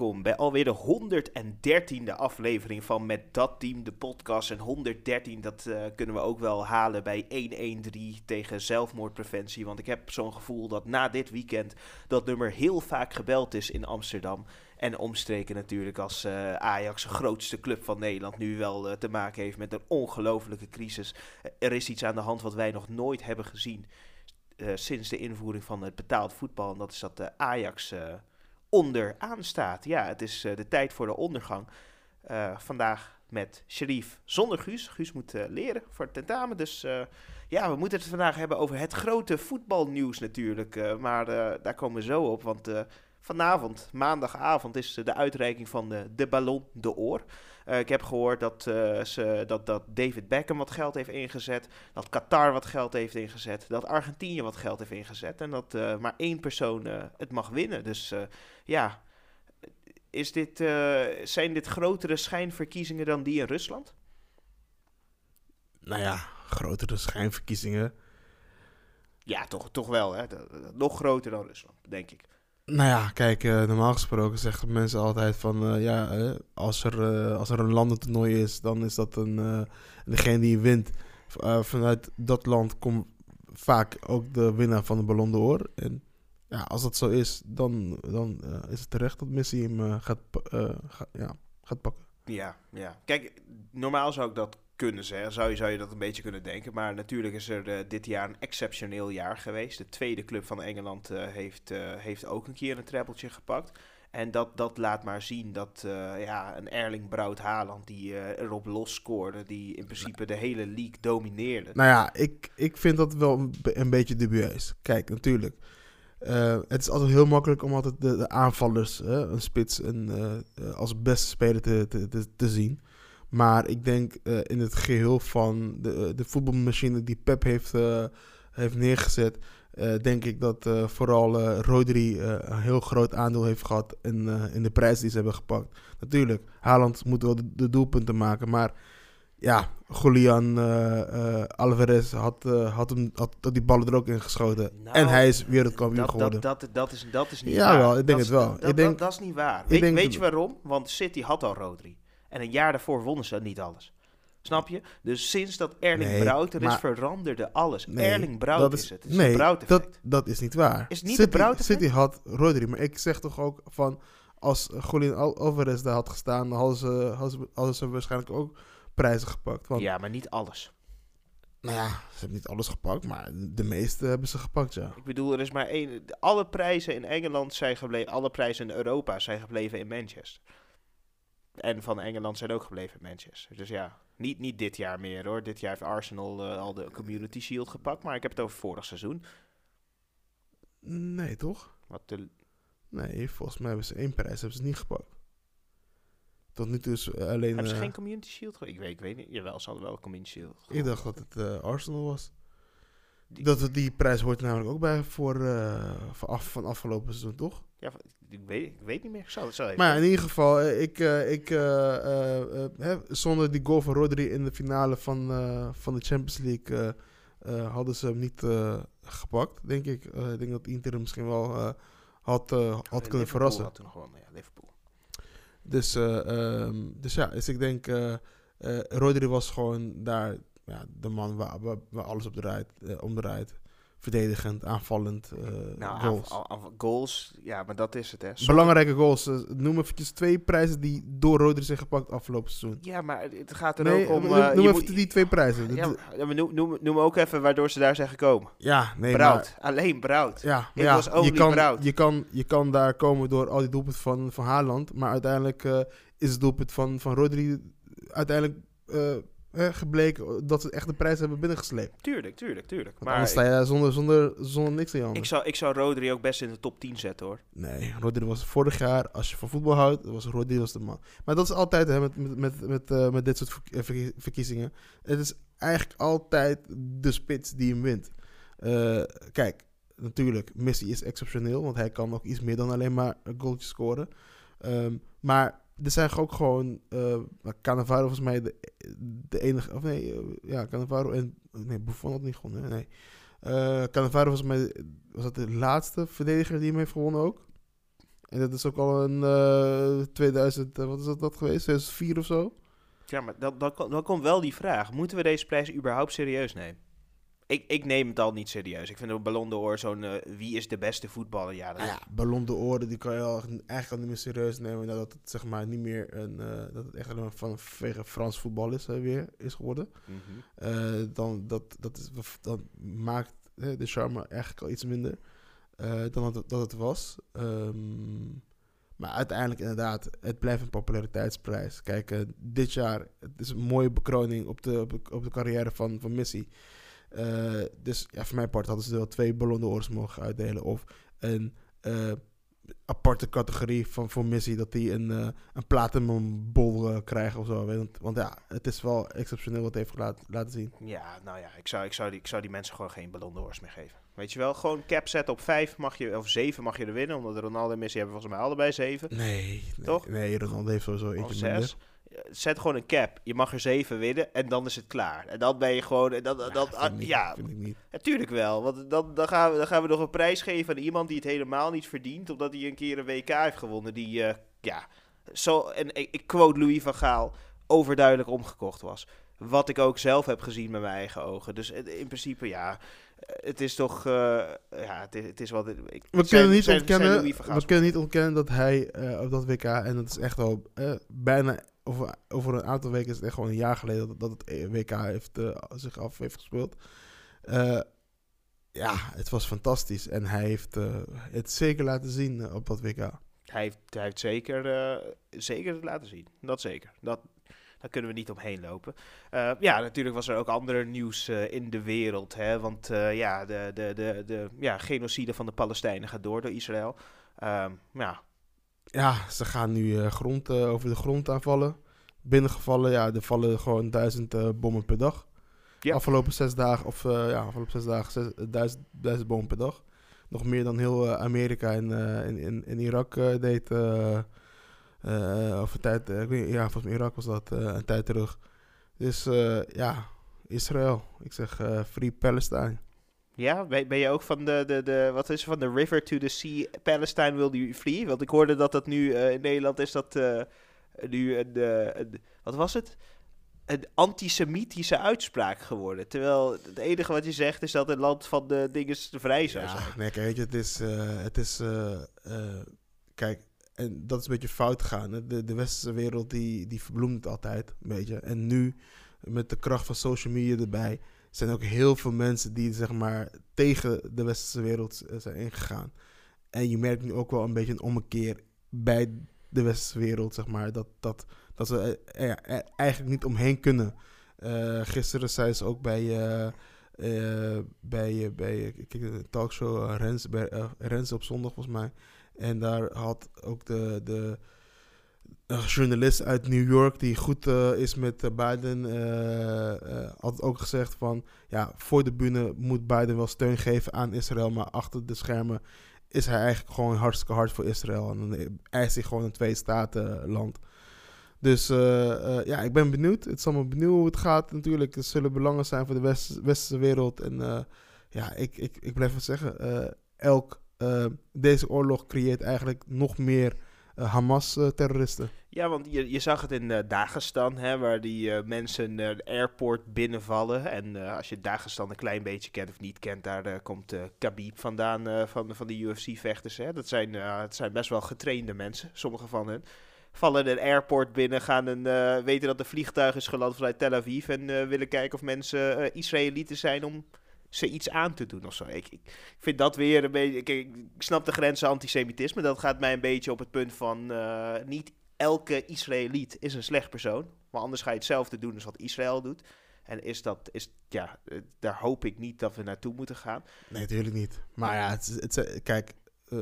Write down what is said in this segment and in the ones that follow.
bij alweer de 113e aflevering van Met Dat Team, de podcast. En 113, dat uh, kunnen we ook wel halen bij 113 tegen zelfmoordpreventie. Want ik heb zo'n gevoel dat na dit weekend dat nummer heel vaak gebeld is in Amsterdam. En omstreken natuurlijk als uh, Ajax, de grootste club van Nederland, nu wel uh, te maken heeft met een ongelofelijke crisis. er is iets aan de hand wat wij nog nooit hebben gezien. sinds de invoering van het betaald voetbal. En dat is dat de Ajax onderaan staat. Ja, het is uh, de tijd voor de ondergang. Uh, vandaag met Sharif zonder Guus. Guus moet uh, leren voor het tentamen. Dus ja, we moeten het vandaag hebben over het grote voetbalnieuws natuurlijk. maar daar komen we zo op, want vanavond, maandagavond, is de uitreiking van de, de Ballon d'Or. Uh, ik heb gehoord dat, uh, ze, dat, dat David Beckham wat geld heeft ingezet. Dat Qatar wat geld heeft ingezet. Dat Argentinië wat geld heeft ingezet. En dat uh, maar één persoon het mag winnen. Dus ja, is dit, zijn dit grotere schijnverkiezingen dan die in Rusland? Nou ja, grotere schijnverkiezingen. Ja, toch, toch wel. Hè? Nog groter dan Rusland, denk ik. Nou ja, kijk, uh, normaal gesproken zeggen mensen altijd van uh, ja, uh, als, er, als er een landentoernooi is, dan is dat een, degene die wint. vanuit dat land komt vaak ook de winnaar van de Ballon d'Or. En ja, als dat zo is, dan, dan is het terecht dat Messi hem gaat, ga, ja, gaat pakken. Ja, ja. Kijk, normaal zou ik dat kunnen zeggen. Zou je, zou je dat een beetje kunnen denken. Maar natuurlijk is er uh, dit jaar een exceptioneel jaar geweest. De tweede club van Engeland uh, heeft, uh, heeft ook een keer een treppeltje gepakt. En dat, dat laat maar zien dat ja, een Erling Braut Haaland die erop los scoorde, die in principe de hele league domineerde. Nou ja, ik, ik vind dat wel een, een beetje dubieus. Kijk, natuurlijk. het is altijd heel makkelijk om altijd de, aanvallers, een spits, en, als beste speler te, te, te zien. Maar ik denk uh, in het geheel van de, eh, de voetbalmachine die Pep heeft, uh, heeft neergezet, uh, denk ik dat vooral Rodri een heel groot aandeel heeft gehad in, in de prijs die ze hebben gepakt. Natuurlijk, Haaland moet wel de, de doelpunten maken, maar ja, Julian Alvarez had, had, hem, had, had die ballen er ook in geschoten. Nou, en hij is wereldkampioen dat, geworden. Dat, dat, dat, is, dat is niet ja, waar. ik denk dat, het wel. Dat, ik denk, dat, is niet waar. Weet, weet je waarom? Want City had al Rodri. En een jaar daarvoor wonnen ze niet alles. Snap je? Dus sinds dat Erling nee, Braut er is, veranderde alles. Nee, Erling Braut is, is, het. het is nee, dat, dat is niet waar. Is niet City, de City had Rodri, maar ik zeg toch ook van... Als Julian Al Alvarez daar had gestaan, dan hadden ze, hadden, ze, hadden ze waarschijnlijk ook prijzen gepakt. Want, ja, maar niet alles. Nou ja, ze hebben niet alles gepakt, maar de meeste hebben ze gepakt, ja. Ik bedoel, er is maar één... Alle prijzen in Engeland zijn gebleven... Alle prijzen in Europa zijn gebleven in Manchester. En van Engeland zijn ook gebleven in Manchester. Dus ja, niet, niet dit jaar meer hoor. Dit jaar heeft Arsenal uh, al de Community Shield gepakt. Maar ik heb het over vorig seizoen. Nee, toch? Wat de... Nee, volgens mij hebben ze één prijs hebben ze niet gepakt. Tot nu toe is alleen... Hebben ze uh, geen Community Shield? Ik weet, ik weet niet. Jawel, ze hadden wel een Community Shield. Ik dacht dat het uh, Arsenal was. Die... Dat het, die prijs hoort namelijk ook bij voor, van, af, van afgelopen seizoen, toch? Ja, ik weet, ik weet niet meer. Even maar in ieder geval, ik, uh, ik, uh, uh, zonder die goal van Rodri in de finale van, van de Champions League hadden ze hem niet gepakt, denk ik. ik denk dat Inter hem misschien wel had, had kunnen verrassen. Had toen gewonnen, ja, Liverpool. Dus, um, dus ja, dus ik denk, Rodri was gewoon daar ja, de man waar, waar, waar alles op draait, om draait verdedigend, aanvallend uh, nou, goals. Ja, maar dat is het, hè. Belangrijke goals. Uh, noem eventjes twee prijzen die door Rodri zijn gepakt afgelopen seizoen. Ja, maar het gaat er nee, ook om... Uh, noem even die twee prijzen. Ja, maar noem, noem, noem ook even waardoor ze daar zijn gekomen. Ja, nee, Brout. Maar, Alleen Brout. Ja, ja was je, kan, Brout. je, kan, je kan daar komen door al die doelpunten van, van Haaland. Maar uiteindelijk is het doelpunt van, van Rodri uiteindelijk eh, gebleken dat ze echt de prijs hebben binnengesleept. Tuurlijk, tuurlijk, tuurlijk. Maar anders sta je zonder, zonder, zonder niks handen. Ik zou, ik zou Rodri ook best in de top 10 zetten hoor. Nee, Rodri was vorig jaar, als je van voetbal houdt, was Rodri was de man. Maar dat is altijd hè, met, met, met, met, uh, met dit soort verk verkiezingen. Het is eigenlijk altijd de spits die hem wint. Uh, kijk, natuurlijk, Messi is exceptioneel, want hij kan ook iets meer dan alleen maar een goaltje scoren. Um, maar er zijn ook gewoon. Uh, Cannavaro volgens mij de, de enige. Of nee, uh, ja, Cannavaro en. Nee, Buffon had niet gewonnen. Nee. Uh, Cannavaro volgens mij was dat de laatste verdediger die hem heeft gewonnen ook. En dat is ook al een eh 2000, eh, wat is dat, dat geweest? 2004 of zo? Ja, maar dan, dan komt wel die vraag. Moeten we deze prijs überhaupt serieus nemen? Ik, ik neem het al niet serieus. Ik vind een Ballon d'Or zo'n eh, wie is de beste voetballer? Ja, dat, Nou ja, Ballon d'Or, die kan je al, eigenlijk al niet meer serieus nemen. Nadat het zeg maar niet meer een, eh, dat het echt alleen maar van vanwege Frans voetbal is, eh, weer is geworden. Mhm. Eh, dan, dat, dat, is, dan maakt hè, de charme eigenlijk al iets minder eh, dan dat, het- dat het was. Ehm, maar uiteindelijk inderdaad, het blijft een populariteitsprijs. Kijk, dit jaar, het is een mooie bekroning op de, op de, op de carrière van, van Messi. Eh, dus ja, voor mijn part hadden ze wel twee Ballon d'Ors mogen uitdelen. Of een eh, aparte categorie van voor Messi, dat hij een, eh een platinum bol krijgt of zo. Want, want ja, het is wel exceptioneel wat hij heeft laten, laten zien. Ja, nou ja, ik zou, ik, zou die, ik zou die mensen gewoon geen Ballon d'Ors meer geven. Weet je wel, gewoon cap zetten op vijf mag je, of zeven mag je er winnen. Omdat Ronaldo en Messi hebben volgens mij allebei zeven. Nee, nee Toch? Nee, Ronaldo heeft sowieso eentje minder. Eh, Zet gewoon een cap. Je mag er zeven winnen en dan is het klaar. En dan ben je gewoon... En dan, Ja, dan, vind ik niet, ja, vind ik niet. natuurlijk wel. Want dan, dan, gaan we, dan gaan we nog een prijs geven aan iemand die het helemaal niet verdient. Omdat hij een keer een WK heeft gewonnen. Die, eh, ja, zo, en ik, quote Louis van Gaal, overduidelijk omgekocht was. Wat ik ook zelf heb gezien met mijn eigen ogen. Dus het- in principe, ja, eh, het is toch, eh, ja, het is, het is wat... Ik, We zijn- kunnen, niet zijn- ontkennen, zijn we kunnen niet ontkennen dat hij eh, op dat WK, en dat is echt al eh, bijna over, over een aantal weken, is het echt gewoon een jaar geleden dat, het WK heeft, eh, zich af heeft gespeeld. Eh, ja, het was fantastisch en hij heeft eh, het zeker laten zien op dat WK. Hij heeft, hij heeft zeker, zeker laten zien. Dat zeker. Dat, daar kunnen we niet omheen lopen. Ja, natuurlijk was er ook ander nieuws in de wereld. Hè? Want ja, de, de, de, de ja, genocide van de Palestijnen gaat door door Israël. Ehm, ja, Ja, ze gaan nu eh, grond, eh, over de grond aanvallen. Binnengevallen, ja, er vallen gewoon duizend eh, bommen per dag. Ja. Afgelopen zes dagen, of ja, afgelopen zes dagen, zes, duizend, duizend bommen per dag. Nog meer dan heel Amerika en in, in, in Irak eh, deed. of een tijd, ik weet, ja, volgens mij Irak was dat een tijd terug. Dus ja, Israël. Ik zeg Free Palestine. Ja ben, je ook van de, de, de, wat is het, van de river to the sea, Palestine will you flee? Want ik hoorde dat dat nu eh, in Nederland is dat eh, nu een, eh, een, wat was het? Een antisemitische uitspraak geworden. Terwijl het enige wat je zegt is dat een land van de dingen vrij zou zijn. Ja, nee, kijk, weet je, het is, het is kijk, en dat is een beetje fout gegaan. hè. De, de westerse wereld, die, die verbloemt het altijd, een beetje. En nu, met de kracht van social media erbij, zijn ook heel veel mensen die, zeg maar, tegen de westerse wereld eh, zijn ingegaan. En je merkt nu ook wel een beetje een ommekeer bij de westerse wereld, zeg maar, dat, dat, dat ze eh, ja, eh, eigenlijk niet omheen kunnen. Eh, gisteren zei ze ook bij... eh, eh, bij, eh, bij eh, kijk, de talkshow eh, Rens, eh, Rens op zondag volgens mij. En daar had ook de, de een journalist uit New York die goed eh, is met eh, Biden, eh, had ook gezegd van ja, voor de bühne moet Biden wel steun geven aan Israël, maar achter de schermen is hij eigenlijk gewoon hartstikke hard voor Israël. En dan eist hij gewoon een twee-staten land. Dus ja, ik ben benieuwd. Het zal me benieuwen hoe het gaat natuurlijk. Er zullen belangen zijn voor de west- westerse wereld. En ja, ik, ik, ik blijf het zeggen. elk, deze oorlog creëert eigenlijk nog meer Hamas-terroristen. Ja, want je, je zag het in eh, Dagestan, hè, waar die eh, mensen eh, de airport binnenvallen. En eh, als je Dagestan een klein beetje kent of niet kent, daar eh, komt eh Khabib vandaan eh, van, van de UFC-vechters. Dat zijn, eh, het zijn best wel getrainde mensen, sommige van hen. Vallen een airport binnen, gaan een, eh, weten dat een vliegtuig is geland vanuit Tel Aviv en eh, willen kijken of mensen eh, Israëlieten zijn om ze iets aan te doen of zo. Ik, ik vind dat weer een beetje... Kijk, ik snap de grenzen antisemitisme. Dat gaat mij een beetje op het punt van... eh, niet elke Israëliet is een slecht persoon. Maar anders ga je hetzelfde doen als wat Israël doet. En is dat... Is, ja, eh, daar hoop ik niet dat we naartoe moeten gaan. Nee, natuurlijk niet. Maar ja, het, het, kijk, eh,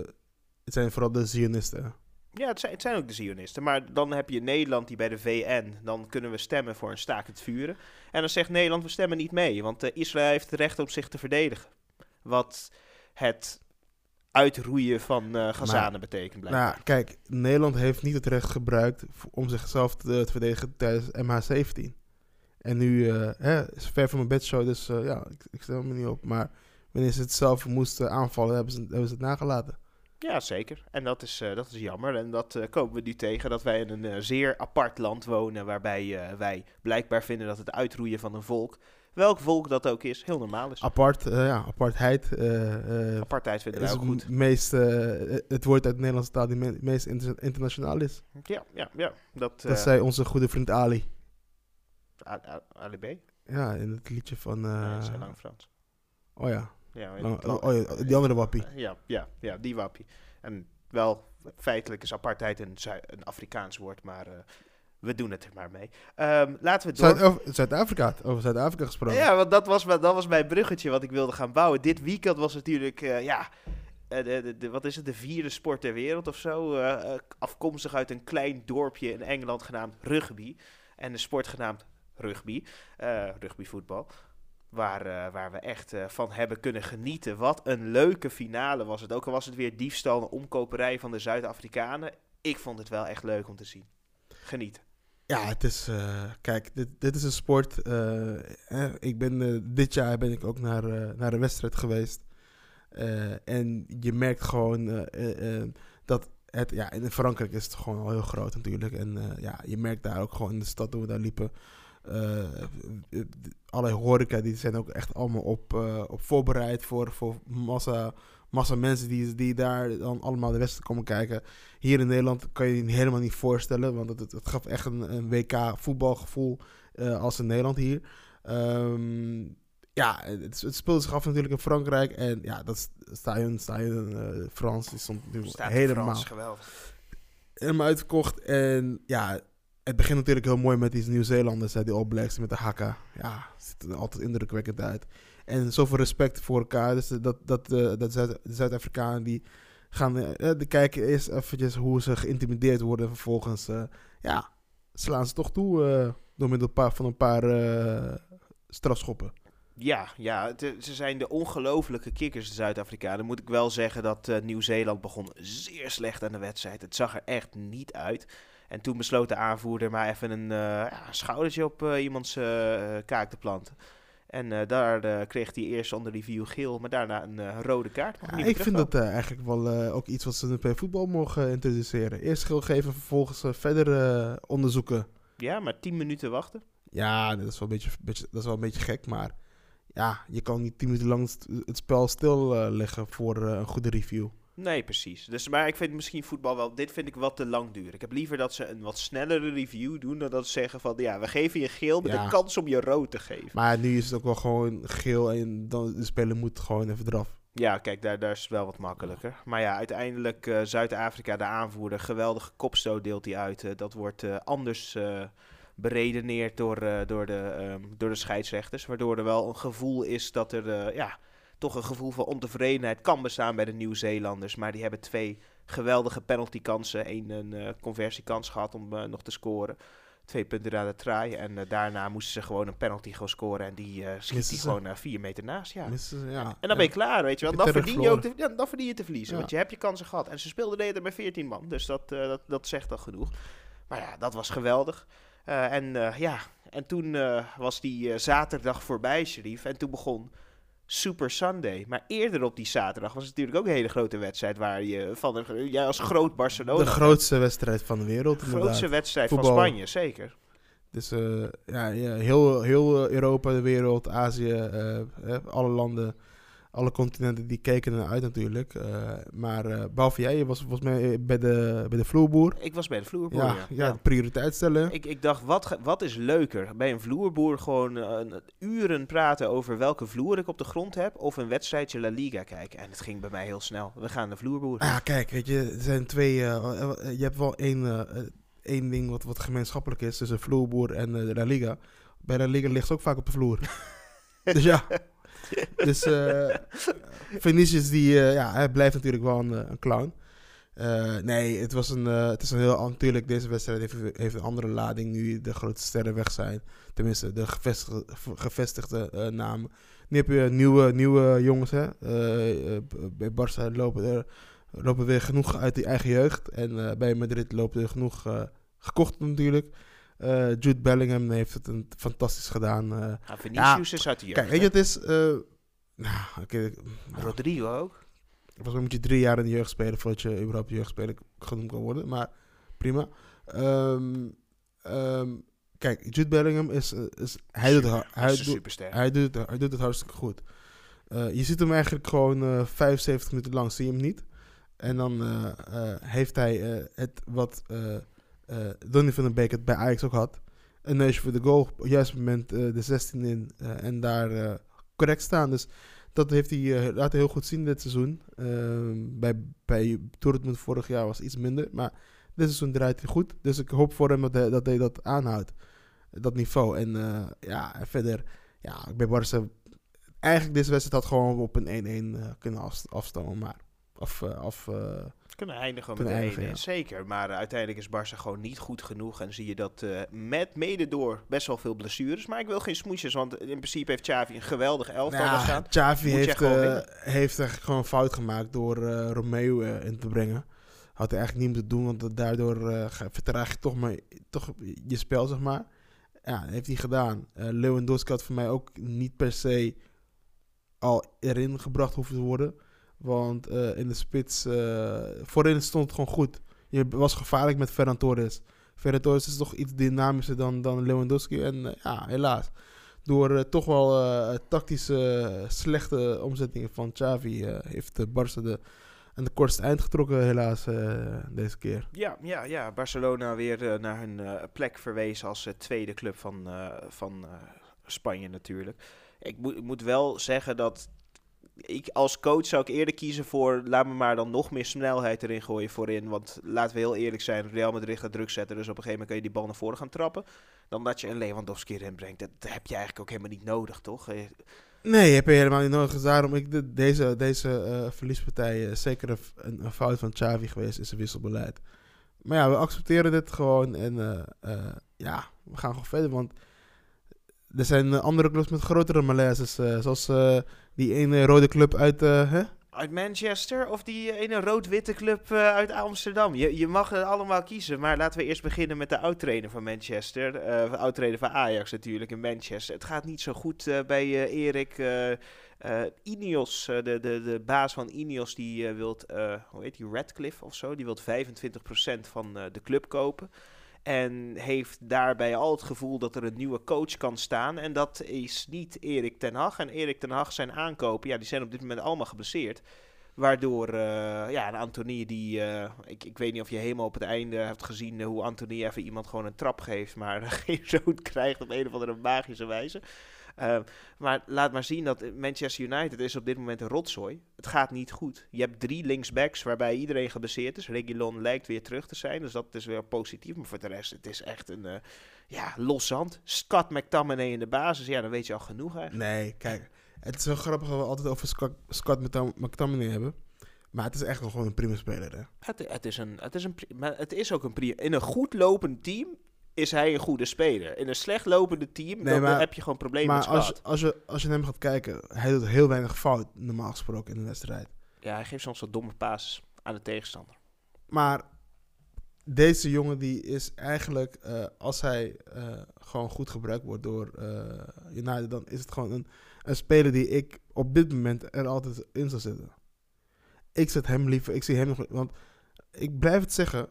het zijn vooral de Zionisten. Ja, het zijn, het zijn ook de Zionisten. Maar dan heb je Nederland die bij de VN... Dan kunnen we stemmen voor een staakt het vuren. En dan zegt Nederland, we stemmen niet mee. Want eh, Israël heeft het recht om zich te verdedigen. Wat het uitroeien van eh Gazanen betekent blijkbaar. Nou ja, kijk, Nederland heeft niet het recht gebruikt om zichzelf te, te verdedigen tijdens MH17. En nu eh, hè, is ver van mijn bedshow, dus ja, ik, ik stel me niet op. Maar wanneer ze het zelf moesten aanvallen, hebben ze, hebben ze het nagelaten. Ja, zeker. En dat is, eh, dat is jammer. En dat eh, komen we nu tegen, dat wij in een eh, zeer apart land wonen, waarbij wij blijkbaar vinden dat het uitroeien van een volk, welk volk dat ook is, heel normaal is. Apart, ja, apartheid. Apartheid vinden is wij ook goed. het meest, het woord uit de Nederlandse taal die me- meest inter- internationaal is. Ja, ja, ja. Dat, Dat zei onze goede vriend Ali. Ali B? Ja, in het liedje van... Eh, dat is heel lang Frans. oh ja. Ja, in Lang- het land- oh, ja, die andere wappie. Ja, ja, ja, die wappie. En wel, feitelijk is apartheid een, Zui- een Afrikaans woord, maar eh, we doen het er maar mee. Ehm, laten we door... Zuid- Zuid-Afrika, over Zuid-Afrika gesproken. Ja, want dat was, mijn- dat was mijn bruggetje wat ik wilde gaan bouwen. Dit weekend was natuurlijk, eh, ja, eh, de, de, de- wat is het, de vierde sport ter wereld of zo. eh, eh, afkomstig uit een klein dorpje in Engeland genaamd rugby. En de sport genaamd rugby, eh rugbyvoetbal. Waar, eh, waar we echt eh, van hebben kunnen genieten. Wat een leuke finale was het. Ook al was het weer diefstal en omkoperij van de Zuid-Afrikanen. Ik vond het wel echt leuk om te zien. Genieten. Ja, het is. eh, kijk, dit, dit is een sport. ik ben, dit jaar ben ik ook naar, naar een wedstrijd geweest. En je merkt gewoon dat het. Ja, in Frankrijk is het gewoon al heel groot natuurlijk. En ja, je merkt daar ook gewoon in de stad toen we daar liepen. Eh, allerlei horeca, die zijn ook echt allemaal op, eh, op voorbereid voor, voor massa, massa mensen die, die daar dan allemaal de wedstrijd komen kijken. Hier in Nederland kan je je helemaal niet voorstellen, want het, het, gaf echt een, een WK voetbalgevoel als in Nederland hier. Ehm, ja, het, het speelde zich af natuurlijk in Frankrijk en ja, dat st- stadion, stadion eh, Frans, die stond natuurlijk helemaal, Frans, geweldig. helemaal uitverkocht. En ja, het begint natuurlijk heel mooi met die Nieuw-Zeelanders, die All met de hakka. Ja, ziet er altijd indrukwekkend uit. En zoveel respect voor elkaar. Dus dat, dat, eh, dat Zuid-Afrikanen die gaan eh, de kijken eerst eventjes hoe ze geïntimideerd worden. En vervolgens eh, ja, slaan ze toch toe eh, door middel van een paar eh, strafschoppen. Ja, ja eh, ze zijn de ongelofelijke kikkers, de Zuid-Afrikanen. Moet ik wel zeggen dat eh, Nieuw-Zeeland begon zeer slecht aan de wedstrijd. Het zag er echt niet uit. En toen besloot de aanvoerder maar even een, eh, ja, schoudertje op eh, iemands eh, kaak te planten. En daar kreeg hij eerst onder review geel, maar daarna een rode kaart. Ja, ik vind dat eigenlijk wel ook iets wat ze bij voetbal mogen introduceren. Eerst geel geven, vervolgens verder onderzoeken. Ja, maar tien minuten wachten. Ja, dat is wel een beetje, beetje, dat is wel een beetje gek, maar ja, je kan niet tien minuten lang het, spel stilleggen voor een goede review. Nee, precies. Dus, maar ik vind misschien voetbal wel... Dit vind ik wat te lang duren. Ik heb liever dat ze een wat snellere review doen... dan dat ze zeggen van... Ja, we geven je geel met Ja. de kans om je rood te geven. Maar nu is het ook wel gewoon geel en dan de speler moet gewoon even eraf. Ja, kijk, daar, daar is het wel wat makkelijker. Maar ja, uiteindelijk eh, Zuid-Afrika, de aanvoerder, geweldige kopstoot deelt hij uit. Eh, dat wordt eh, anders beredeneerd door, door, de, ehm, door de scheidsrechters. Waardoor er wel een gevoel is dat er ja, toch een gevoel van ontevredenheid kan bestaan bij de Nieuw-Zeelanders. Maar die hebben twee geweldige penaltykansen. Eén een eh, conversiekans gehad om eh, nog te scoren. Twee punten naar de traai. En eh, daarna moesten ze gewoon een penalty gaan scoren. En die schiet Missen die ze. gewoon eh, vier meter naast. Ja. Missen ze- ja. En dan ben je klaar, weet je wel. Je Dan verdien, je ook te, ja, dan verdien je te verliezen, want je hebt je kansen gehad. En ze speelden de met 14 man, dus dat, dat, dat zegt al genoeg. Maar ja, dat was geweldig. En ja, en toen was die zaterdag voorbij, Sharif. En toen begon Super Sunday. Maar eerder op die zaterdag was het natuurlijk ook een hele grote wedstrijd... waar je van jij als groot Barcelona... De grootste wedstrijd van de wereld. de inderdaad. grootste wedstrijd Voetbal. van Spanje, zeker. Dus eh, ja, heel, heel Europa, de wereld, Azië, eh, eh, alle landen, alle continenten die keken er naar uit natuurlijk. Eh, maar eh, behalve jij, je was volgens mij bij de, bij de vloerboer. Ik was bij de vloerboer, Ja, ja. ja, prioriteit stellen. Ik, ik dacht, wat, wat is leuker? Bij een vloerboer gewoon eh, uren praten over welke vloer ik op de grond heb... of een wedstrijdje La Liga kijken. En het ging bij mij heel snel. We gaan de vloerboer. Ah, kijk, weet je, er zijn twee. eh, eh, je hebt wel één, eh, eh, één ding wat, wat gemeenschappelijk is tussen vloerboer en eh, La Liga. Bij La Liga ligt ze ook vaak op de vloer. dus ja. Dus eh Vinicius die, eh, ja, hij blijft natuurlijk wel een, eh, een clown. Nee, het, was een, het is een heel... Natuurlijk, deze wedstrijd heeft, een andere lading nu de grote sterren weg zijn. Tenminste, de gevestigde, gevestigde namen. Nu heb je nieuwe, nieuwe jongens, hè. Bij Barça lopen er lopen weer genoeg uit die eigen jeugd. En bij Madrid lopen er genoeg gekocht natuurlijk. Eh, Jude Bellingham heeft het een, fantastisch gedaan. eh. Ja, Vinicius is uit de jeugd. kijk, weet je, het is... eh, nou, oké, nou, Rodrigo ook. Volgens mij moet je drie jaar in de jeugd spelen voordat je überhaupt jeugdspeler genoemd kan worden. Maar prima. Ehm, ehm, kijk, Jude Bellingham is... is hij, doet, hij, is doet, hij, doet, hij doet het hartstikke goed. Je ziet hem eigenlijk gewoon eh 75 minuten lang, zie je hem niet. En dan heeft hij het wat eh Donny van den Beek het bij Ajax ook had. Een neusje voor de goal, op het juiste moment eh, de 16 in eh, en daar correct staan. Dus dat heeft hij laten heel goed zien dit seizoen. Ehm, bij, bij Dortmund vorig jaar was iets minder, maar dit seizoen draait hij goed. Dus ik hoop voor hem dat hij dat, hij dat aanhoudt, dat niveau. En ja, verder, ja, bij Barca eigenlijk deze wedstrijd had gewoon op een 1-1 eh, kunnen af, afstammen, maar af eh, Kunnen eindigen Kunnen met eindigen, een ja. Zeker, maar uiteindelijk is Barça gewoon niet goed genoeg. En zie je dat eh, met mede door best wel veel blessures. Maar ik wil geen smoesjes, want in principe heeft Xavi een geweldig elftal daar ja. Xavi Moet je heeft, gewoon eh, heeft gewoon fout gemaakt door eh, Romeo in te brengen. Had hij eigenlijk niet moeten doen, want daardoor vertraag je toch, maar, toch je spel, zeg maar. Ja, heeft hij gedaan. Lewandowski had voor mij ook niet per se al erin gebracht hoeven te worden. Want eh, in de spits, eh, voorin stond het gewoon goed. Je was gevaarlijk met Ferran Torres. Ferran Torres is toch iets dynamischer dan, dan Lewandowski. En eh, ja, helaas. Door toch wel tactische slechte omzettingen van Xavi heeft de Barca de, aan de kortste eind getrokken helaas deze keer. Ja, ja, ja. Barcelona weer naar hun plek verwezen als tweede club van, van Spanje natuurlijk. Ik, ik moet wel zeggen dat ik als coach zou ik eerder kiezen voor... laat me maar dan nog meer snelheid erin gooien voorin. Want laten we heel eerlijk zijn, Real Madrid gaat druk zetten. Dus op een gegeven moment kan je die bal naar voren gaan trappen. Dan dat je een Lewandowski erin brengt. Dat, heb je eigenlijk ook helemaal niet nodig, toch? Eh, Nee, heb je helemaal niet nodig. Daarom ik de, deze, deze eh, verliespartij eh, zeker een, een, fout van Xavi geweest is een wisselbeleid. Maar ja, we accepteren dit gewoon en ja, we gaan gewoon verder. Want er zijn eh, andere clubs met grotere malaises, eh, zoals eh, die ene rode club uit, hè? Uit Manchester of die ene rood-witte club uit Amsterdam? Je, je mag allemaal kiezen, maar laten we eerst beginnen met de oud-trainer van Manchester. eh oud-trainer van Ajax natuurlijk in Manchester. Het gaat niet zo goed bij Erik eh, Ineos, de, de, de baas van Ineos, die wilt, hoe heet die, Radcliffe of zo, die wil 25% van de club kopen. En heeft daarbij al het gevoel dat er een nieuwe coach kan staan. En dat is niet Erik ten Hag. En Erik ten Hag zijn aankopen, ja, die zijn op dit moment allemaal geblesseerd. Waardoor, eh, ja, een Anthony die... eh, ik, ik weet niet of je helemaal op het einde hebt gezien eh, hoe Anthony even iemand gewoon een trap geeft, maar geen zoon krijgt op een of andere magische wijze. Eh, maar laat maar zien dat Manchester United is op dit moment een rotzooi. Het gaat niet goed. Je hebt drie linksbacks waarbij iedereen geblesseerd is. Reguilon lijkt weer terug te zijn, dus dat is weer positief. Maar voor de rest, het is echt een eh, ja, los zand. Scott McTominay in de basis, ja, dan weet je al genoeg eigenlijk. Nee, kijk. Het is wel grappig dat we altijd over Scott, Scott McTom- McTominay hebben. Maar het is echt wel gewoon een prima speler, hè? Het, het, is een, het, is een, maar het is ook een prima... In een goed lopend team is hij een goede speler. In een slecht lopende team Nee, dan maar- heb je gewoon problemen Maar met als, als, je, als je naar hem gaat kijken, hij doet heel weinig fout, normaal gesproken, in een wedstrijd. Ja, hij geeft soms wat domme passes aan de tegenstander. Maar deze jongen die is eigenlijk, eh, als hij eh, gewoon goed gebruikt wordt door eh United, dan is het gewoon een, een speler die ik op dit moment er altijd in zou zetten. Ik zet hem liever, ik zie hem nog, want ik blijf het zeggen,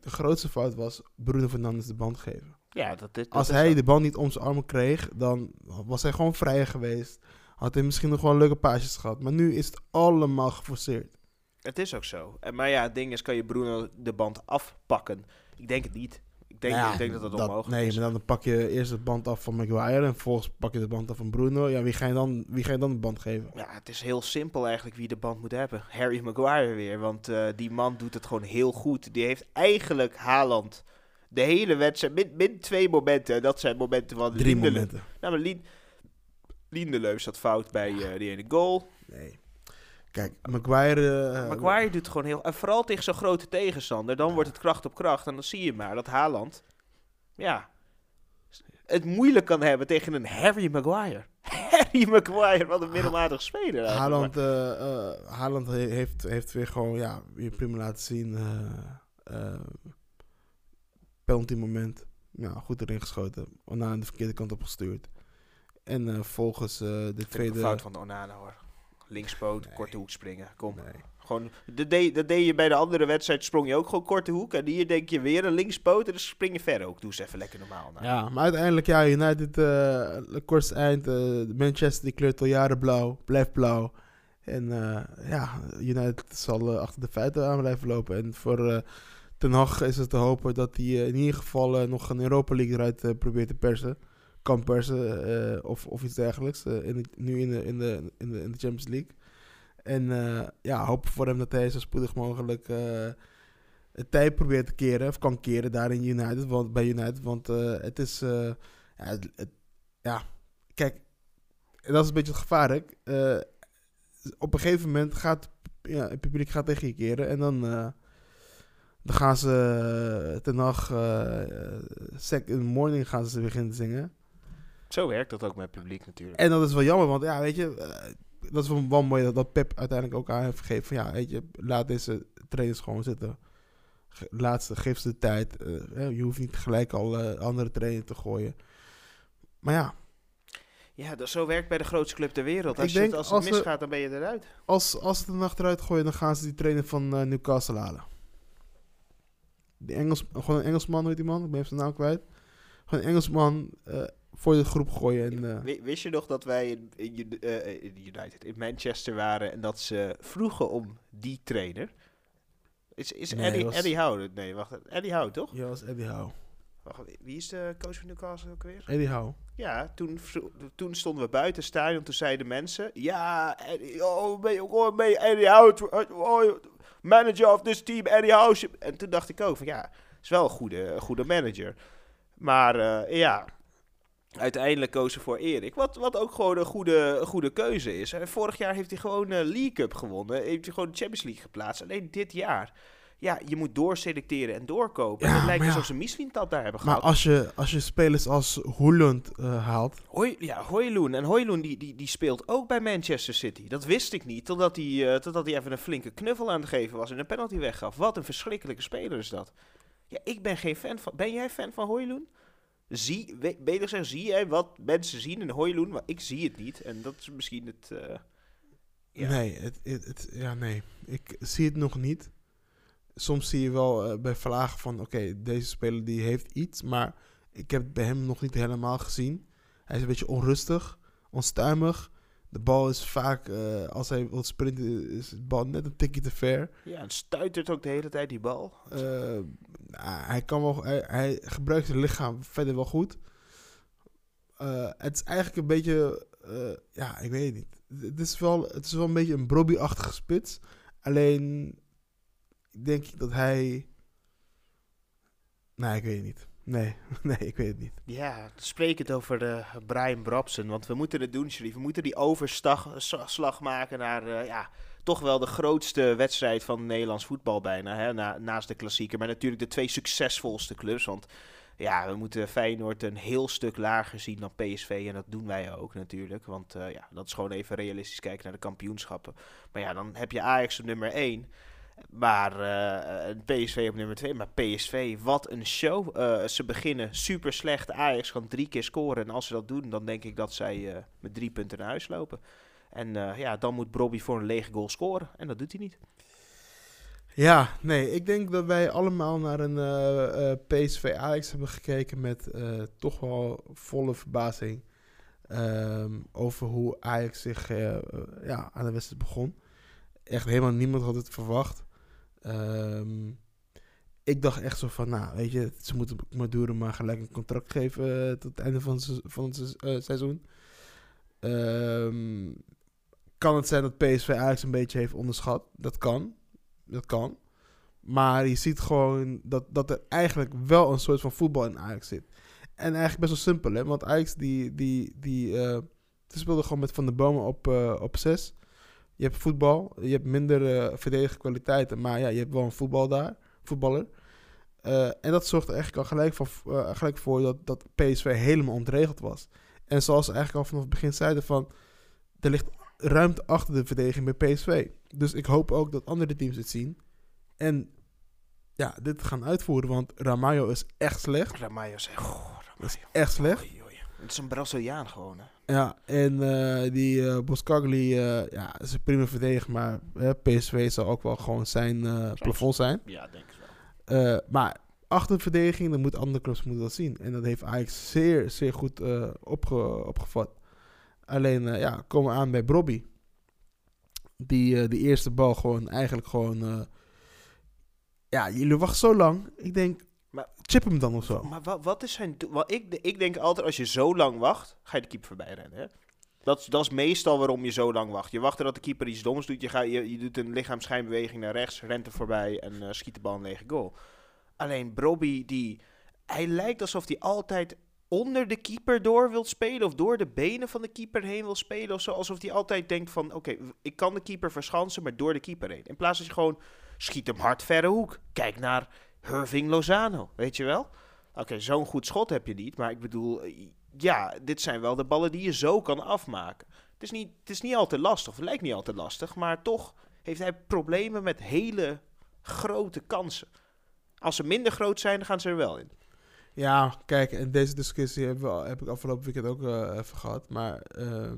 de grootste fout was Bruno Fernandes de band geven. Ja, dat, Als is hij wel- de bal niet om zijn armen kreeg, dan was hij gewoon vrijer geweest. Had hij misschien nog wel leuke paasjes gehad. Maar nu is het allemaal geforceerd. Het is ook zo. En, maar ja, het ding is, kan je Bruno de band afpakken? Ik denk het niet. Ik denk, Nou ja, ik denk dat dat onmogelijk Nee, is. maar dan pak je eerst de band af van Maguire en vervolgens pak je de band af van Bruno. Ja, wie ga je dan, wie ga je dan de band geven? Ja, het is heel simpel eigenlijk wie de band moet hebben. Harry Maguire weer, want eh, die man doet het gewoon heel goed. Die heeft eigenlijk Haaland de hele wedstrijd, min, min twee momenten. En dat zijn momenten van Drie momenten. Nou, maar Lien, zat fout bij eh, die ene goal. Nee. Kijk, Maguire... eh, Maguire doet het gewoon heel... En vooral tegen zo'n grote tegenstander, dan wordt het kracht op kracht. En dan zie je maar dat Haaland, ja, het moeilijk kan hebben tegen een Harry Maguire. Harry Maguire, wat een middelmatig speler. Haaland, eh, eh, Haaland he- heeft, heeft weer gewoon, ja, weer prima laten zien. eh, penalty moment. Ja, goed erin geschoten. Onana de verkeerde kant op gestuurd. En volgens de tweede... fout van Onana hoor. Linkspoot, Nee. korte hoek springen. Kom. Nee. Gewoon, dat, deed, dat deed je bij de andere wedstrijd, sprong je ook gewoon korte hoek. En hier denk je weer een linkspoot en dan spring je verder ook. Doe eens even lekker normaal. Nou. Ja, maar uiteindelijk, ja, United, eh kortste eind. eh, Manchester die kleurt al jaren blauw, blijft blauw. En eh, ja, United zal achter de feiten aan blijven lopen. En voor Ten Hag is het te hopen dat hij in ieder geval nog een Europa League eruit probeert te persen. Kan persen eh, of, of iets dergelijks. eh, in nu in de, in, de, in, de, in de Champions League. En eh, ja, hopen voor hem dat hij zo spoedig mogelijk eh, het tijd probeert te keren. Of kan keren daar in United, want, bij United. Want eh, het is... eh, ja, het, ja, kijk, dat is een beetje het gevaar. Hè? Eh, op een gegeven moment gaat ja, het publiek gaat tegen je keren. En dan, eh, dan gaan ze ten nacht, sec in the morning gaan ze beginnen zingen. Zo werkt dat ook met het publiek natuurlijk. En dat is wel jammer, want ja, weet je, eh, dat is wel, wel mooi dat, dat Pep uiteindelijk ook aan heeft gegeven van ja, weet je, laat deze trainers gewoon zitten. Ge- Laat ze, geef ze de tijd. Eh, hè, je hoeft niet gelijk al eh, andere trainers te gooien. Maar ja, Ja, dat, zo werkt bij de grootste club ter wereld. Als, denk het, als het we- misgaat, dan ben je eruit. als, als ze de nacht eruit gooien, dan gaan ze die trainer van eh, Newcastle halen. Die Engels, gewoon een Engelsman, weet die man? Ik ben even zijn naam kwijt. Gewoon een Engelsman eh, voor de groep gooien. En, Wi- Wist je nog dat wij in, eh, in United, in Manchester waren en dat ze vroegen om die trainer? Is, is Nee, Eddie, was- Eddie Howe? Nee, wacht. Eddie Howe, toch? ja, was Eddie Howe. Wacht, wie- is de coach van Newcastle ook weer? Eddie Howe. Ja, toen, toen stonden we buiten stadion. Toen zeiden mensen: Ja, Eddie, oh, ben je ook ben je Eddie Howe, oh, manager of this team, Eddie Howe. En toen dacht ik ook: van ja, is wel een goede, goede manager. Maar eh, ja, uiteindelijk kozen voor Erik. Wat, wat ook gewoon een goede, goede keuze is. Eh, Vorig jaar heeft hij gewoon de League Cup gewonnen. Heeft hij gewoon de Champions League geplaatst. Alleen dit jaar. Ja, je moet doorselecteren en doorkopen. Ja, en het lijkt maar ja. alsof ze misschien dat daar hebben Maar gehad. als je, als je spelers als Hoeland eh, haalt. Hoi, ja, Hoyloen. En Hoyloen die, die, die speelt ook bij Manchester City. Dat wist ik niet, totdat hij, eh, totdat hij even een flinke knuffel aan het geven was en een penalty weggaf. Wat een verschrikkelijke speler is dat. Ja, ik ben geen fan van... Ben jij fan van Hoyloen? Zie, beter gezegd, zie jij wat mensen zien in Hoyloen? Maar ik zie het niet. En dat is misschien het... eh, ja. Nee, het, het, ja, nee, ik zie het nog niet. Soms zie je wel eh, bij vlagen van, oké, deze speler die heeft iets, maar ik heb het bij hem nog niet helemaal gezien. Hij is een beetje onrustig, onstuimig. De bal is vaak, eh, als hij wil sprinten, is de bal net een tikje te ver. ja, en stuitert ook de hele tijd die bal. Nou, hij, kan wel, hij, hij gebruikt zijn lichaam verder wel goed. Eh, het is eigenlijk een beetje, ja, ik weet het niet. Het is wel, het is wel een beetje een Brobby-achtige spits. Alleen denk ik dat hij, nee, ik weet het niet. Nee, nee, ik weet het niet. Ja, spreek het over eh, Brian Brabson. Want we moeten het doen, Sharif. We moeten die overslag maken naar eh, ja, toch wel de grootste wedstrijd van Nederlands voetbal bijna. Hè? Na, naast de klassieker. Maar natuurlijk de twee succesvolste clubs. Want ja, we moeten Feyenoord een heel stuk lager zien dan PSV. En dat doen wij ook natuurlijk. Want eh, ja, dat is gewoon even realistisch kijken naar de kampioenschappen. Maar ja, dan heb je Ajax op nummer 1. Maar eh, PSV op nummer 2. Maar PSV, wat een show. Eh, ze beginnen super slecht. Ajax kan drie keer scoren. En als ze dat doen, dan denk ik dat zij eh, met drie punten naar huis lopen. En eh, ja, dan moet Brobby voor een lege goal scoren. En dat doet hij niet. Ja, nee, ik denk dat wij allemaal naar een eh, eh, PSV Ajax hebben gekeken met eh, toch wel volle verbazing ehm, over hoe Ajax zich eh, eh, ja, aan de wedstrijd begon. Echt helemaal niemand had het verwacht. Ehm, ik dacht echt zo van, nou, weet je, ze moeten Maduro maar gelijk een contract geven eh, tot het einde van, van het eh, seizoen. Ehm, kan het zijn dat PSV Ajax een beetje heeft onderschat? Dat kan. Dat kan. Maar je ziet gewoon dat, dat er eigenlijk wel een soort van voetbal in Ajax zit. En eigenlijk best wel simpel, hè. Want Ajax, die, die, die, eh, die speelde gewoon met Van de Bomen op, eh, op zes. Je hebt voetbal. Je hebt minder verdedigende kwaliteiten. Maar ja, je hebt wel een voetbal daar. Voetballer. Eh, en dat zorgt er eigenlijk al gelijk, van, eh, gelijk voor dat, dat PSV helemaal ontregeld was. En zoals ze eigenlijk al vanaf het begin zeiden van... Er ligt ruimte achter de verdediging bij PSV. Dus ik hoop ook dat andere teams het zien. En ja, dit gaan uitvoeren. Want Ramayo is echt slecht. Ramayo zegt, goh, Dat is Ramayo. echt slecht. Oei, oei. Het is een Braziliaan gewoon. Hè? Ja, en eh, die uh, Boskagli, uh, ja, is een prima verdediger, maar PSV zal ook wel gewoon zijn plafond zijn. Ja, denk ik wel. maar achter de verdediging, dan moeten andere clubs moeten dat zien. En dat heeft Ajax zeer, zeer goed opge opgevat. Alleen, ja, komen we aan bij Brobby. Die de eerste bal gewoon eigenlijk gewoon... ja, jullie wachten zo lang. Ik denk, maar, chip hem dan of zo. Maar wat, wat is zijn doel? Ik, ik denk altijd, als je zo lang wacht, ga je de keeper voorbij rennen. Hè? Dat, dat is meestal waarom je zo lang wacht. Je wacht dat de keeper iets doms doet. Je, gaat, je, je doet een lichaamschijnbeweging naar rechts, rent er voorbij en uh, schiet de bal een lege goal. Alleen Brobby, die, hij lijkt alsof hij altijd onder de keeper door wil spelen of door de benen van de keeper heen wil spelen of zo. Alsof hij altijd denkt van, oké, ik kan de keeper verschansen, maar door de keeper heen. In plaats van je gewoon, schiet hem hard verre hoek. Kijk naar Herving Lozano, weet je wel? Oké, zo'n goed schot heb je niet, maar ik bedoel, eh, ja, dit zijn wel de ballen die je zo kan afmaken. Het is niet, het is niet altijd lastig, het lijkt niet altijd lastig, maar toch heeft hij problemen met hele grote kansen. Als ze minder groot zijn, dan gaan ze er wel in. Ja, kijk, en deze discussie heb, ik afgelopen weekend ook uh, even gehad. Maar uh,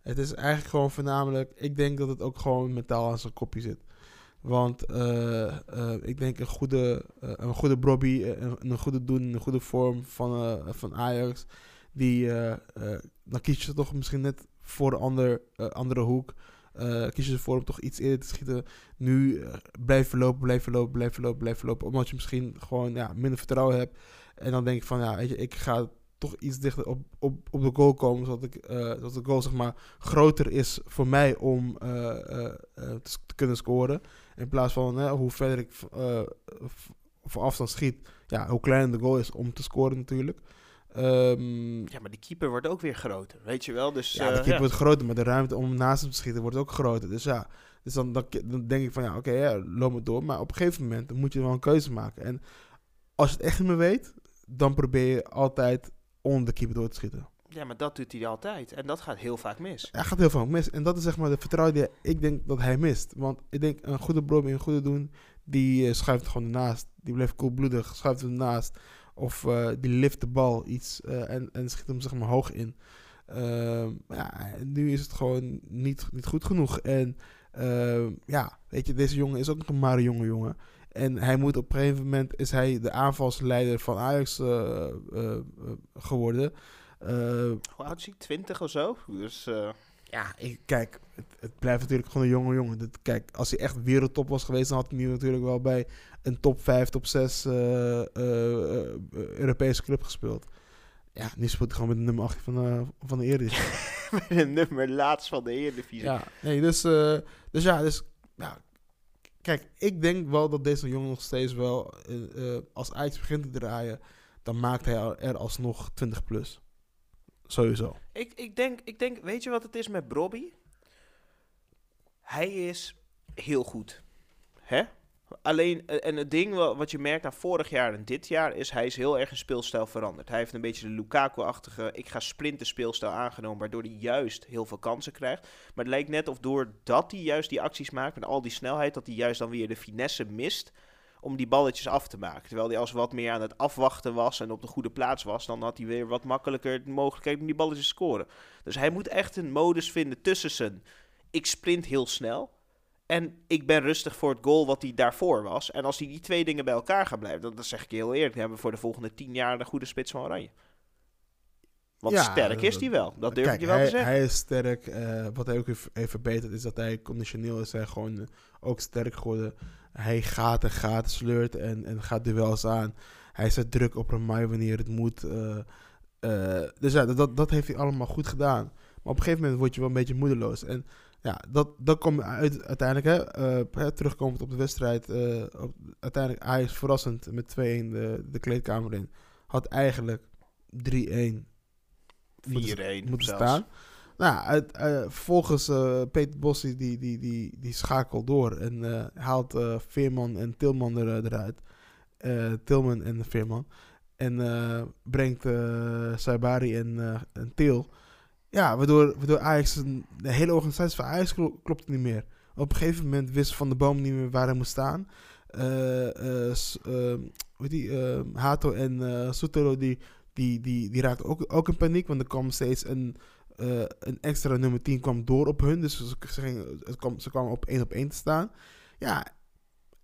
het is eigenlijk gewoon voornamelijk... Ik denk dat het ook gewoon mentaal aan zijn kopje zit. Want uh, ik denk een goede, uh, een goede Brobby, een, een, goede doen, een goede vorm van, van Ajax. Die, dan kies je toch misschien net voor de ander, andere hoek. kies je ervoor om toch iets eerder te schieten. Nu blijven lopen, blijven lopen, blijven lopen, blijven lopen. Omdat je misschien gewoon ja, minder vertrouwen hebt. En dan denk ik van ja, weet je, ik ga toch iets dichter op, op, op de goal komen. Zodat, ik, zodat de goal zeg maar groter is voor mij om te, te kunnen scoren. In plaats van hoe verder ik uh, van afstand schiet, ja, hoe kleiner de goal is om te scoren natuurlijk. Um, ja, maar die keeper wordt ook weer groter, weet je wel. Dus, ja, de eh, keeper wordt groter, maar de ruimte om naast hem te schieten wordt ook groter. Dus ja, dus dan, dan, denk ik van ja, oké, ja, loop me door. Maar op een gegeven moment moet je wel een keuze maken. En als je het echt niet meer weet, dan probeer je altijd onder de keeper door te schieten. Ja, maar dat doet hij altijd. En dat gaat heel vaak mis. Hij gaat heel vaak mis. En dat is zeg maar de vertrouwen die ik denk dat hij mist. Want ik denk een goede Broby, een goede doen, die uh, schuift gewoon ernaast. Die blijft koelbloedig, schuift ernaast. Of uh, die lift de bal iets uh, en, en schiet hem zeg maar hoog in. Ehm, ja, nu is het gewoon niet, niet goed genoeg. En ehm, ja, weet je, deze jongen is ook nog een maar jonge jongen. En hij moet op een gegeven moment is hij de aanvalsleider van Ajax geworden. Uh, Hoe oud is hij? 20 of zo? Dus, uh... Ja, ik, kijk, het, het, blijft natuurlijk gewoon een jonge jongen. Dat, kijk, als hij echt wereldtop was geweest, dan had hij nu natuurlijk wel bij een top 5, top 6 uh, Europese club gespeeld. Ja, nu speelt hij gewoon met de nummer 8 van de, van de Eredivisie. met de nummer laatst van de Eredivisie. Ja, nee, dus, dus ja, dus, ja, kijk, ik denk wel dat deze jongen nog steeds wel, als Ajax begint te draaien, dan maakt hij er alsnog 20 plus. Sowieso. Ik, ik, denk, ik denk, weet je wat het is met Bobby? Hij is heel goed. Hè? Alleen, eh, en het ding wat je merkt aan vorig jaar en dit jaar is, hij is heel erg een speelstijl veranderd. Hij heeft een beetje de Lukaku-achtige, ik ga sprinten speelstijl aangenomen, waardoor hij juist heel veel kansen krijgt. Maar het lijkt net of doordat hij juist die acties maakt met al die snelheid, dat hij juist dan weer de finesse mist om die balletjes af te maken. Terwijl hij als wat meer aan het afwachten was en op de goede plaats was, dan had hij weer wat makkelijker de mogelijkheid om die balletjes te scoren. Dus hij moet echt een modus vinden tussen zijn ik sprint heel snel en ik ben rustig voor het goal wat hij daarvoor was. En als hij die twee dingen bij elkaar gaat blijven, dan, dan zeg ik je heel eerlijk, dan hebben we voor de volgende tien jaar een goede spits van Oranje. Want sterk is hij wel. Dat durf ik je wel te zeggen. Hij is sterk. Uh, wat hij ook heeft verbeterd is dat hij conditioneel is. Hij gewoon uh, ook sterk geworden hij gaat en gaat, sleurt en, en gaat duels aan. Hij zet druk op Ramai wanneer het moet. Uh, uh, dus ja, dat, dat heeft hij allemaal goed gedaan. Maar op een gegeven moment word je wel een beetje moedeloos. En ja, dat, dat komt uit, uiteindelijk, hè, uh, terugkomend op de wedstrijd. Op, uiteindelijk Ajax verrassend met 2-1 de, de kleedkamer in. Had eigenlijk 3-1 moeten, moeten staan. Nou, uit, uh, volgens uh, Peter Bossi, die, die, die, die schakelt door en uh, haalt Veerman en Tilman er, eruit. Tilman en Veerman. En brengt Saibari en, en Til. Ja, waardoor, waardoor Ajax, de hele organisatie van Ajax klopt niet meer. Op een gegeven moment wist Van de Boom niet meer waar hij moest staan. Uh, uh, die, Hato en uh, die die, die, die raakte ook, ook in paniek. Want er kwam steeds een, eh, een extra nummer 10 kwam door op hun. Dus ze, ze, gingen, het kwam, ze kwamen op één op één te staan. Ja,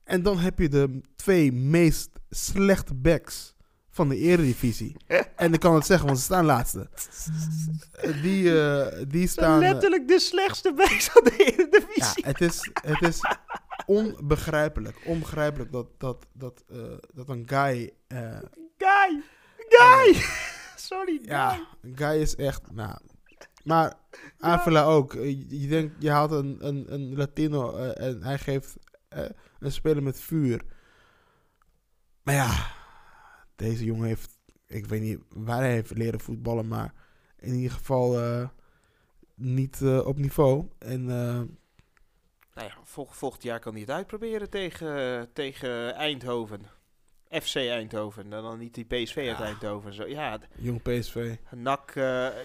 en dan heb je de twee meest slechte backs van de eredivisie. en ik kan het zeggen, want ze staan laatste. Die, eh, die staan... eh, Letterlijk de slechtste backs van de ja, Eredivisie. het is, het is onbegrijpelijk. Onbegrijpelijk dat, dat, dat, eh, dat een guy... Guy! Guy! Sorry, Guy. ja, een guy is echt... Nou, maar Avila ook. Je, je denkt, je haalt een, een, een Latino en hij geeft een speler met vuur. Maar ja, deze jongen heeft... Ik weet niet waar hij heeft leren voetballen, maar in ieder geval eh, niet eh, op niveau. En eh, Nou ja, vol- volgend jaar kan hij het uitproberen tegen, tegen Eindhoven. FC Eindhoven. Dan, dan niet die PSV uit Ja. Eindhoven. Zo, ja, jong PSV. NAC,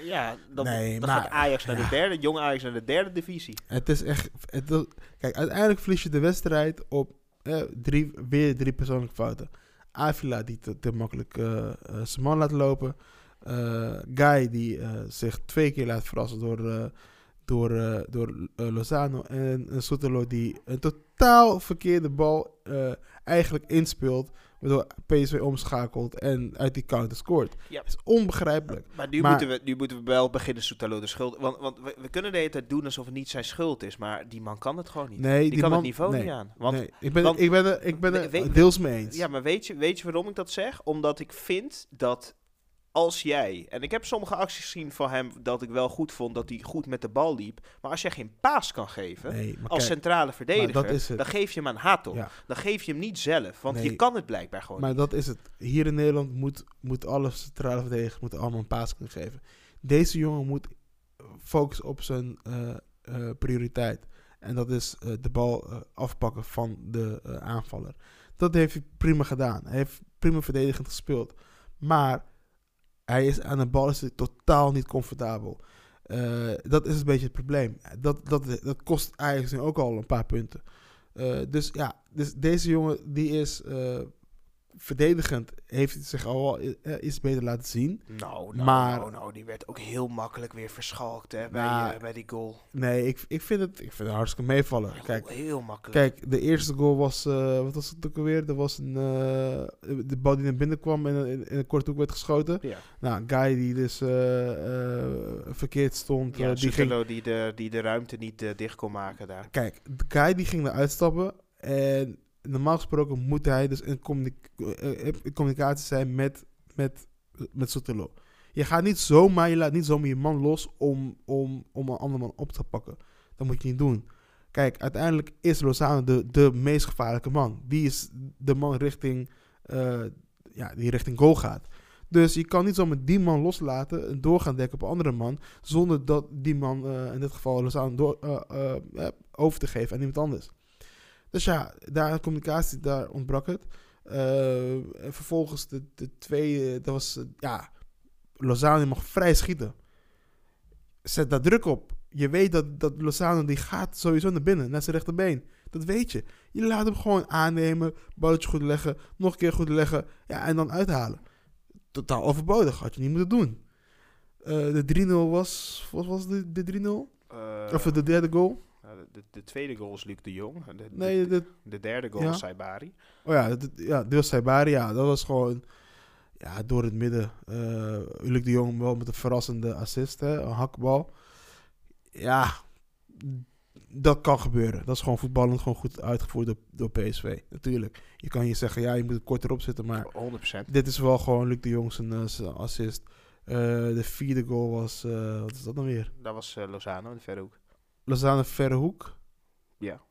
ja, dan, Nee, dan maar- gaat Ajax naar ja. de derde, jong Ajax naar de derde divisie. Het is echt. Het, kijk, uiteindelijk verlies je de wedstrijd op eh, drie, weer drie persoonlijke fouten. Avila die te, makkelijk eh, eh, zijn man laat lopen. Eh, Guy die zich twee keer laat verrassen door, door, eh, door eh, Lozano. En een Soetelo die een totaal verkeerde bal eh, eigenlijk inspeelt. Waardoor PSV omschakelt en uit die counter scoort. Ja. Het is onbegrijpelijk. Maar nu, Maar- moeten, we, nu moeten we wel beginnen Soetalo de schuld. Want, want we, we kunnen de hele tijd doen alsof het niet zijn schuld is. Maar die man kan het gewoon niet. Nee, die, die kan man- het niveau nee, niet aan. Want nee, ik ben, want- ik ben er, ik ben er deels mee eens. Ja, maar weet je, weet je waarom ik dat zeg? Omdat ik vind dat als jij... En ik heb sommige acties gezien van hem dat ik wel goed vond dat hij goed met de bal liep. Maar als jij geen paas kan geven Nee, als kijk, centrale verdediger, dan geef je hem aan Hato. Ja. Dan geef je hem niet zelf, want Nee. je kan het blijkbaar gewoon Maar niet. dat is het. Hier in Nederland moet, moet alle centrale verdedigers moeten allemaal een paas kunnen geven. Deze jongen moet focussen op zijn eh, eh, prioriteit. En dat is eh, de bal afpakken van de aanvaller. Dat heeft hij prima gedaan. Hij heeft prima verdedigend gespeeld. Maar hij is aan de bal is totaal niet comfortabel. Eh, dat is een beetje het probleem. Dat, dat, dat kost nu ook al een paar punten. Eh, dus ja, dus deze jongen die is eh, verdedigend, heeft zich al wel, eh, iets beter laten zien. Nou, nou, maar- nou, nou, die werd ook heel makkelijk weer verschalkt hè, bij, Nou, eh, bij die goal. Nee, ik, ik, vind het, ik vind het hartstikke meevallen. Kijk, heel, makkelijk. kijk, de eerste goal was, eh, wat was het ook alweer? Dat was een, de bal die naar binnen kwam en in, in een korte hoek werd geschoten. ja, Nou, een guy die dus verkeerd stond, ja die ging die de, die de ruimte niet dicht kon maken daar. Kijk, de guy die ging eruit stappen. En normaal gesproken moet hij dus in, eh, eh, communicatie zijn met, met, met Sotelo. Je gaat niet zomaar, je laat niet zomaar je man los om, om, om een ander man op te pakken. Dat moet je niet doen. Kijk, uiteindelijk is Lozano de, de meest gevaarlijke man. Die is de man richting, eh, ja, die richting goal gaat. Dus je kan niet zomaar die man loslaten en doorgaan dekken op een andere man. Zonder dat die man, in dit geval Lozano, door, over te geven aan iemand anders. Dus ja, daar communicatie, daar ontbrak het. Eh, en vervolgens de, de tweede, dat was, eh, ja, Lozano mag vrij schieten. Zet daar druk op. Je weet dat, dat Lozano die gaat sowieso naar binnen, naar zijn rechterbeen. Dat weet je. Je laat hem gewoon aannemen, balletje goed leggen, nog een keer goed leggen, ja, en dan uithalen. Totaal overbodig, had je niet moeten doen. Eh, de 3-0 was, wat was de, de 3-0? Eh, Of de derde goal? Nou, de, de, de tweede goal is Luc de Jong. De, de- Nee, de, de, de derde goal Ja. is Saibari. Oh ja, dat, ja dit was Saibari. Ja, dat was gewoon ja, door het midden. eh Luc de Jong wel met een verrassende assist, hè, een hakbal. Ja, dat kan gebeuren. Dat is gewoon voetballend gewoon goed uitgevoerd door, door PSV. Natuurlijk. Je kan je zeggen, ja, je moet het korter opzetten, maar 100%. dit is wel gewoon Luc de Jong zijn, eh, zijn assist. Eh, de vierde goal was, wat is dat dan weer? Dat was Lozano in de verre hoek. Lozano verre hoek. Ja.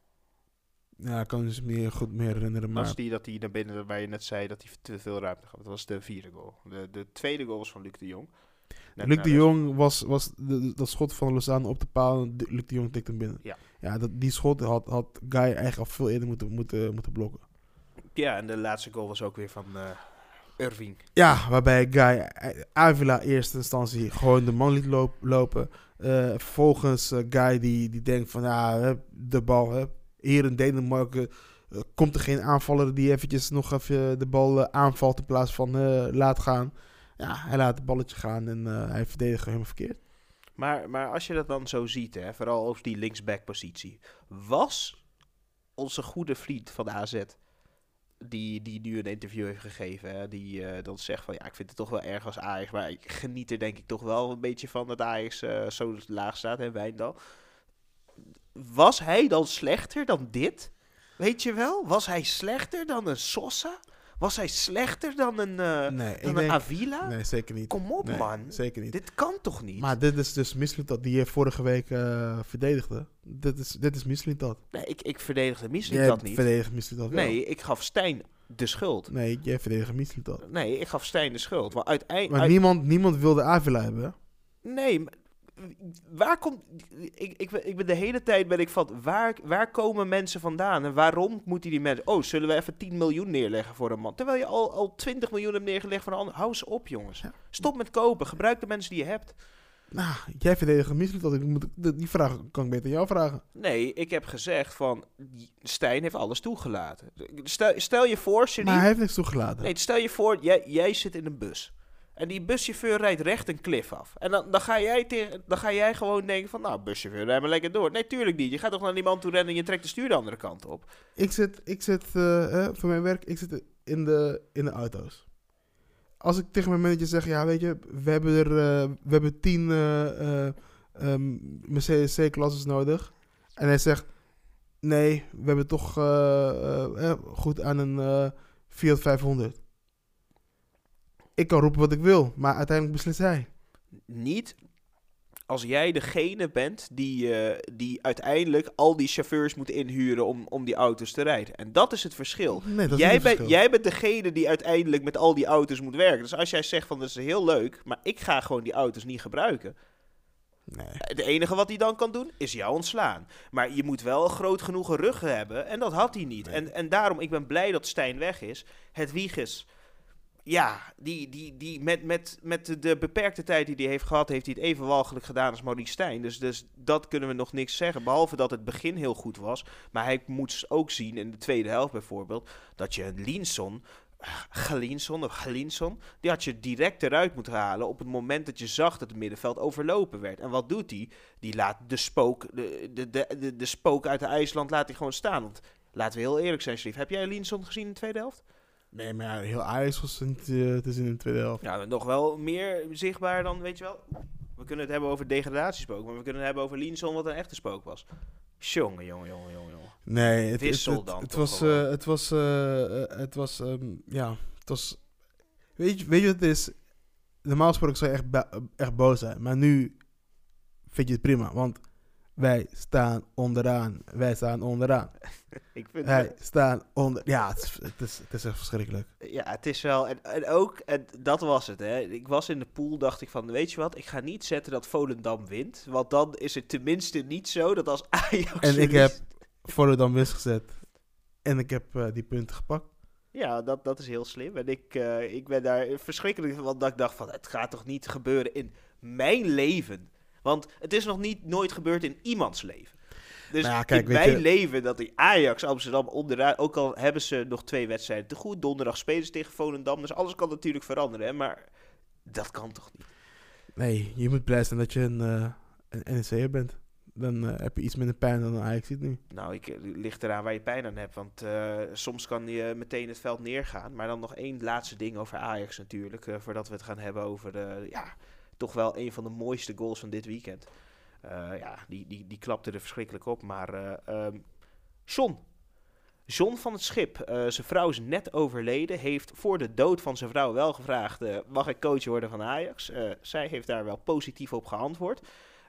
Ja, ik kan me dus meer goed meer herinneren, Dat is maar... die dat hij naar binnen, waar je net zei dat hij te veel ruimte gaf. Dat was de vierde goal. De, de tweede goal was van Luc de Jong. Net Luc de Jong was, was de- dat schot van Lozano op de paal. en de- Luc de Jong tikte hem binnen. Ja. ja dat, die schot had, had Guy eigenlijk al veel eerder moeten, moeten, moeten blokken. Ja, en de laatste goal was ook weer van eh Irving. Ja, waarbij Guy Avila in eerste instantie gewoon de man liet loop- lopen. Eh, vervolgens eh, Guy die, die denkt van ja, de bal. Hè, hier in Denemarken eh, komt er geen aanvaller die eventjes nog even de bal aanvalt in plaats van eh, laat gaan. Ja, hij laat het balletje gaan en eh, hij verdedigt helemaal verkeerd. Maar, maar als je dat dan zo ziet, hè, vooral op die linksback-positie, was onze goede vriend van de AZ, die, die nu een interview heeft gegeven, die eh, dan zegt van ja, ik vind het toch wel erg als Ajax, maar ik geniet er denk ik toch wel een beetje van dat Ajax eh, zo laag staat en Wijndal. Was hij dan slechter dan dit? Weet je wel? Was hij slechter dan een Sosa? Was hij slechter dan een, eh, nee, dan een denk, Avila? nee, zeker niet. Kom op, Nee, man. Zeker niet. Dit kan toch niet? Maar dit is dus Mislintat die je vorige week eh, verdedigde. Dit is, dit is Mislintat. Nee, ik, ik verdedigde dat niet. Mislintat wel. Nee, ik gaf Stijn de schuld. Nee, jij verdedigt Mislintat. Nee, ik gaf Stijn de schuld. Maar uiteindelijk... Maar niemand, niemand wilde Avila hebben. Nee, maar waar komt... Ik, ik, ik ben de hele tijd ben ik van... Waar, waar komen mensen vandaan? En waarom moeten die mensen... Oh, zullen we even 10 miljoen neerleggen voor een man? Terwijl je al, al 20 miljoen hebt neergelegd voor een ander. Hou eens op, jongens. Ja. Stop met kopen. Gebruik de mensen die je hebt. Nou, jij verdedigt Mislintat. Ik moet, die die vraag kan ik beter jou vragen. Nee, ik heb gezegd van... Stijn heeft alles toegelaten. Stel, stel je voor. Maar hij heeft niks toegelaten. Nee, stel je voor, jij, jij zit in een bus. En die buschauffeur rijdt recht een klif af. En dan, dan, ga jij dan ga jij gewoon denken van... Nou, buschauffeur, rij maar lekker door. Nee, tuurlijk niet. Je gaat toch naar die man toe rennen en je trekt de stuur de andere kant op. Ik zit, ik zit eh, voor mijn werk, ik zit in de, in de auto's. Als ik tegen mijn manager zeg, ja, weet je, we hebben er, eh, we hebben tien eh, ehm, Mercedes C-klasses nodig. En hij zegt, nee, we hebben toch goed aan een Fiat 500. Ik kan roepen wat ik wil, maar uiteindelijk beslist hij. Niet als jij degene bent die, eh, die uiteindelijk al die chauffeurs moet inhuren om, om die auto's te rijden. En dat is het verschil. Nee, dat is Jij, het bent, verschil. jij bent degene die uiteindelijk met al die auto's moet werken. Dus als jij zegt van dat is heel leuk, maar ik ga gewoon die auto's niet gebruiken. Nee. Het enige wat hij dan kan doen, is jou ontslaan. Maar je moet wel een groot genoegen rug hebben. En dat had hij niet. Nee. En, en daarom, ik ben blij dat Stijn weg is. Het Wiegers, ja, die, die, die met, met, met de- beperkte tijd die hij heeft gehad, heeft hij het even walgelijk gedaan als Maurice Stijn. Dus, dus dat kunnen we nog niks zeggen. Behalve dat het begin heel goed was. Maar hij moet ook zien, in de tweede helft bijvoorbeeld, dat je een Linson... Galinson of Galinson, die had je direct eruit moeten halen op het moment dat je zag dat het middenveld overlopen werd. En wat doet hij? Die laat de spook, de, de, de, de, spook uit de IJsland laat hij gewoon staan. Want laten we heel eerlijk zijn, Slief. Heb jij Linson gezien in de tweede helft? Nee, maar ja, heel Ajax was niet eh, te zien in de tweede helft. Ja, nog wel meer zichtbaar dan, weet je wel. We kunnen het hebben over degradatiespook, maar we kunnen het hebben over Linson wat een echte spook was. Jongen, jongen, jongen, jongen, jongen. Nee, het, Wissel het, het, dan het was, eh, het was, eh, eh, het was, ehm, ja, het was, weet je, weet je wat het is? Normaal gesproken zou je echt, echt boos zijn, maar nu vind je het prima, want wij staan onderaan, wij staan onderaan, Ik vind wij staan onder, ja, het is, het is, het is echt verschrikkelijk. Ja, het is wel. En, en ook, en dat was het. Hè. Ik was in de pool, dacht ik van, weet je wat, ik ga niet zetten dat Volendam wint. Want dan is het tenminste niet zo dat als Ajax. En ik heb dan winst gezet en ik heb eh, die punten gepakt. Ja, dat, dat is heel slim. En ik, eh, ik ben daar verschrikkelijk van, want dat ik dacht van, het gaat toch niet gebeuren in mijn leven. Want het is nog niet nooit gebeurd in iemands leven. Dus Nou ja, kijk, in mijn je- leven dat die Ajax Amsterdam onderuit, ook al hebben ze nog twee wedstrijden te goed, donderdag spelen ze tegen Volendam, dus alles kan natuurlijk veranderen. Hè, maar dat kan toch niet? Nee, je moet blij zijn dat je een, eh een NEC'er bent. Dan eh, heb je iets minder pijn dan Ajax ziet nu. Nou, ik eh, ligt eraan waar je pijn aan hebt. Want soms kan je meteen het veld neergaan. Maar dan nog één laatste ding over Ajax natuurlijk. voordat we het gaan hebben over de, ja, toch wel een van de mooiste goals van dit weekend. Eh, ja, die, die, die klapte er verschrikkelijk op. Maar ehm, John. John van het Schip. eh, zijn vrouw is net overleden. Heeft voor de dood van zijn vrouw wel gevraagd... mag ik coach worden van Ajax? Zij heeft daar wel positief op geantwoord.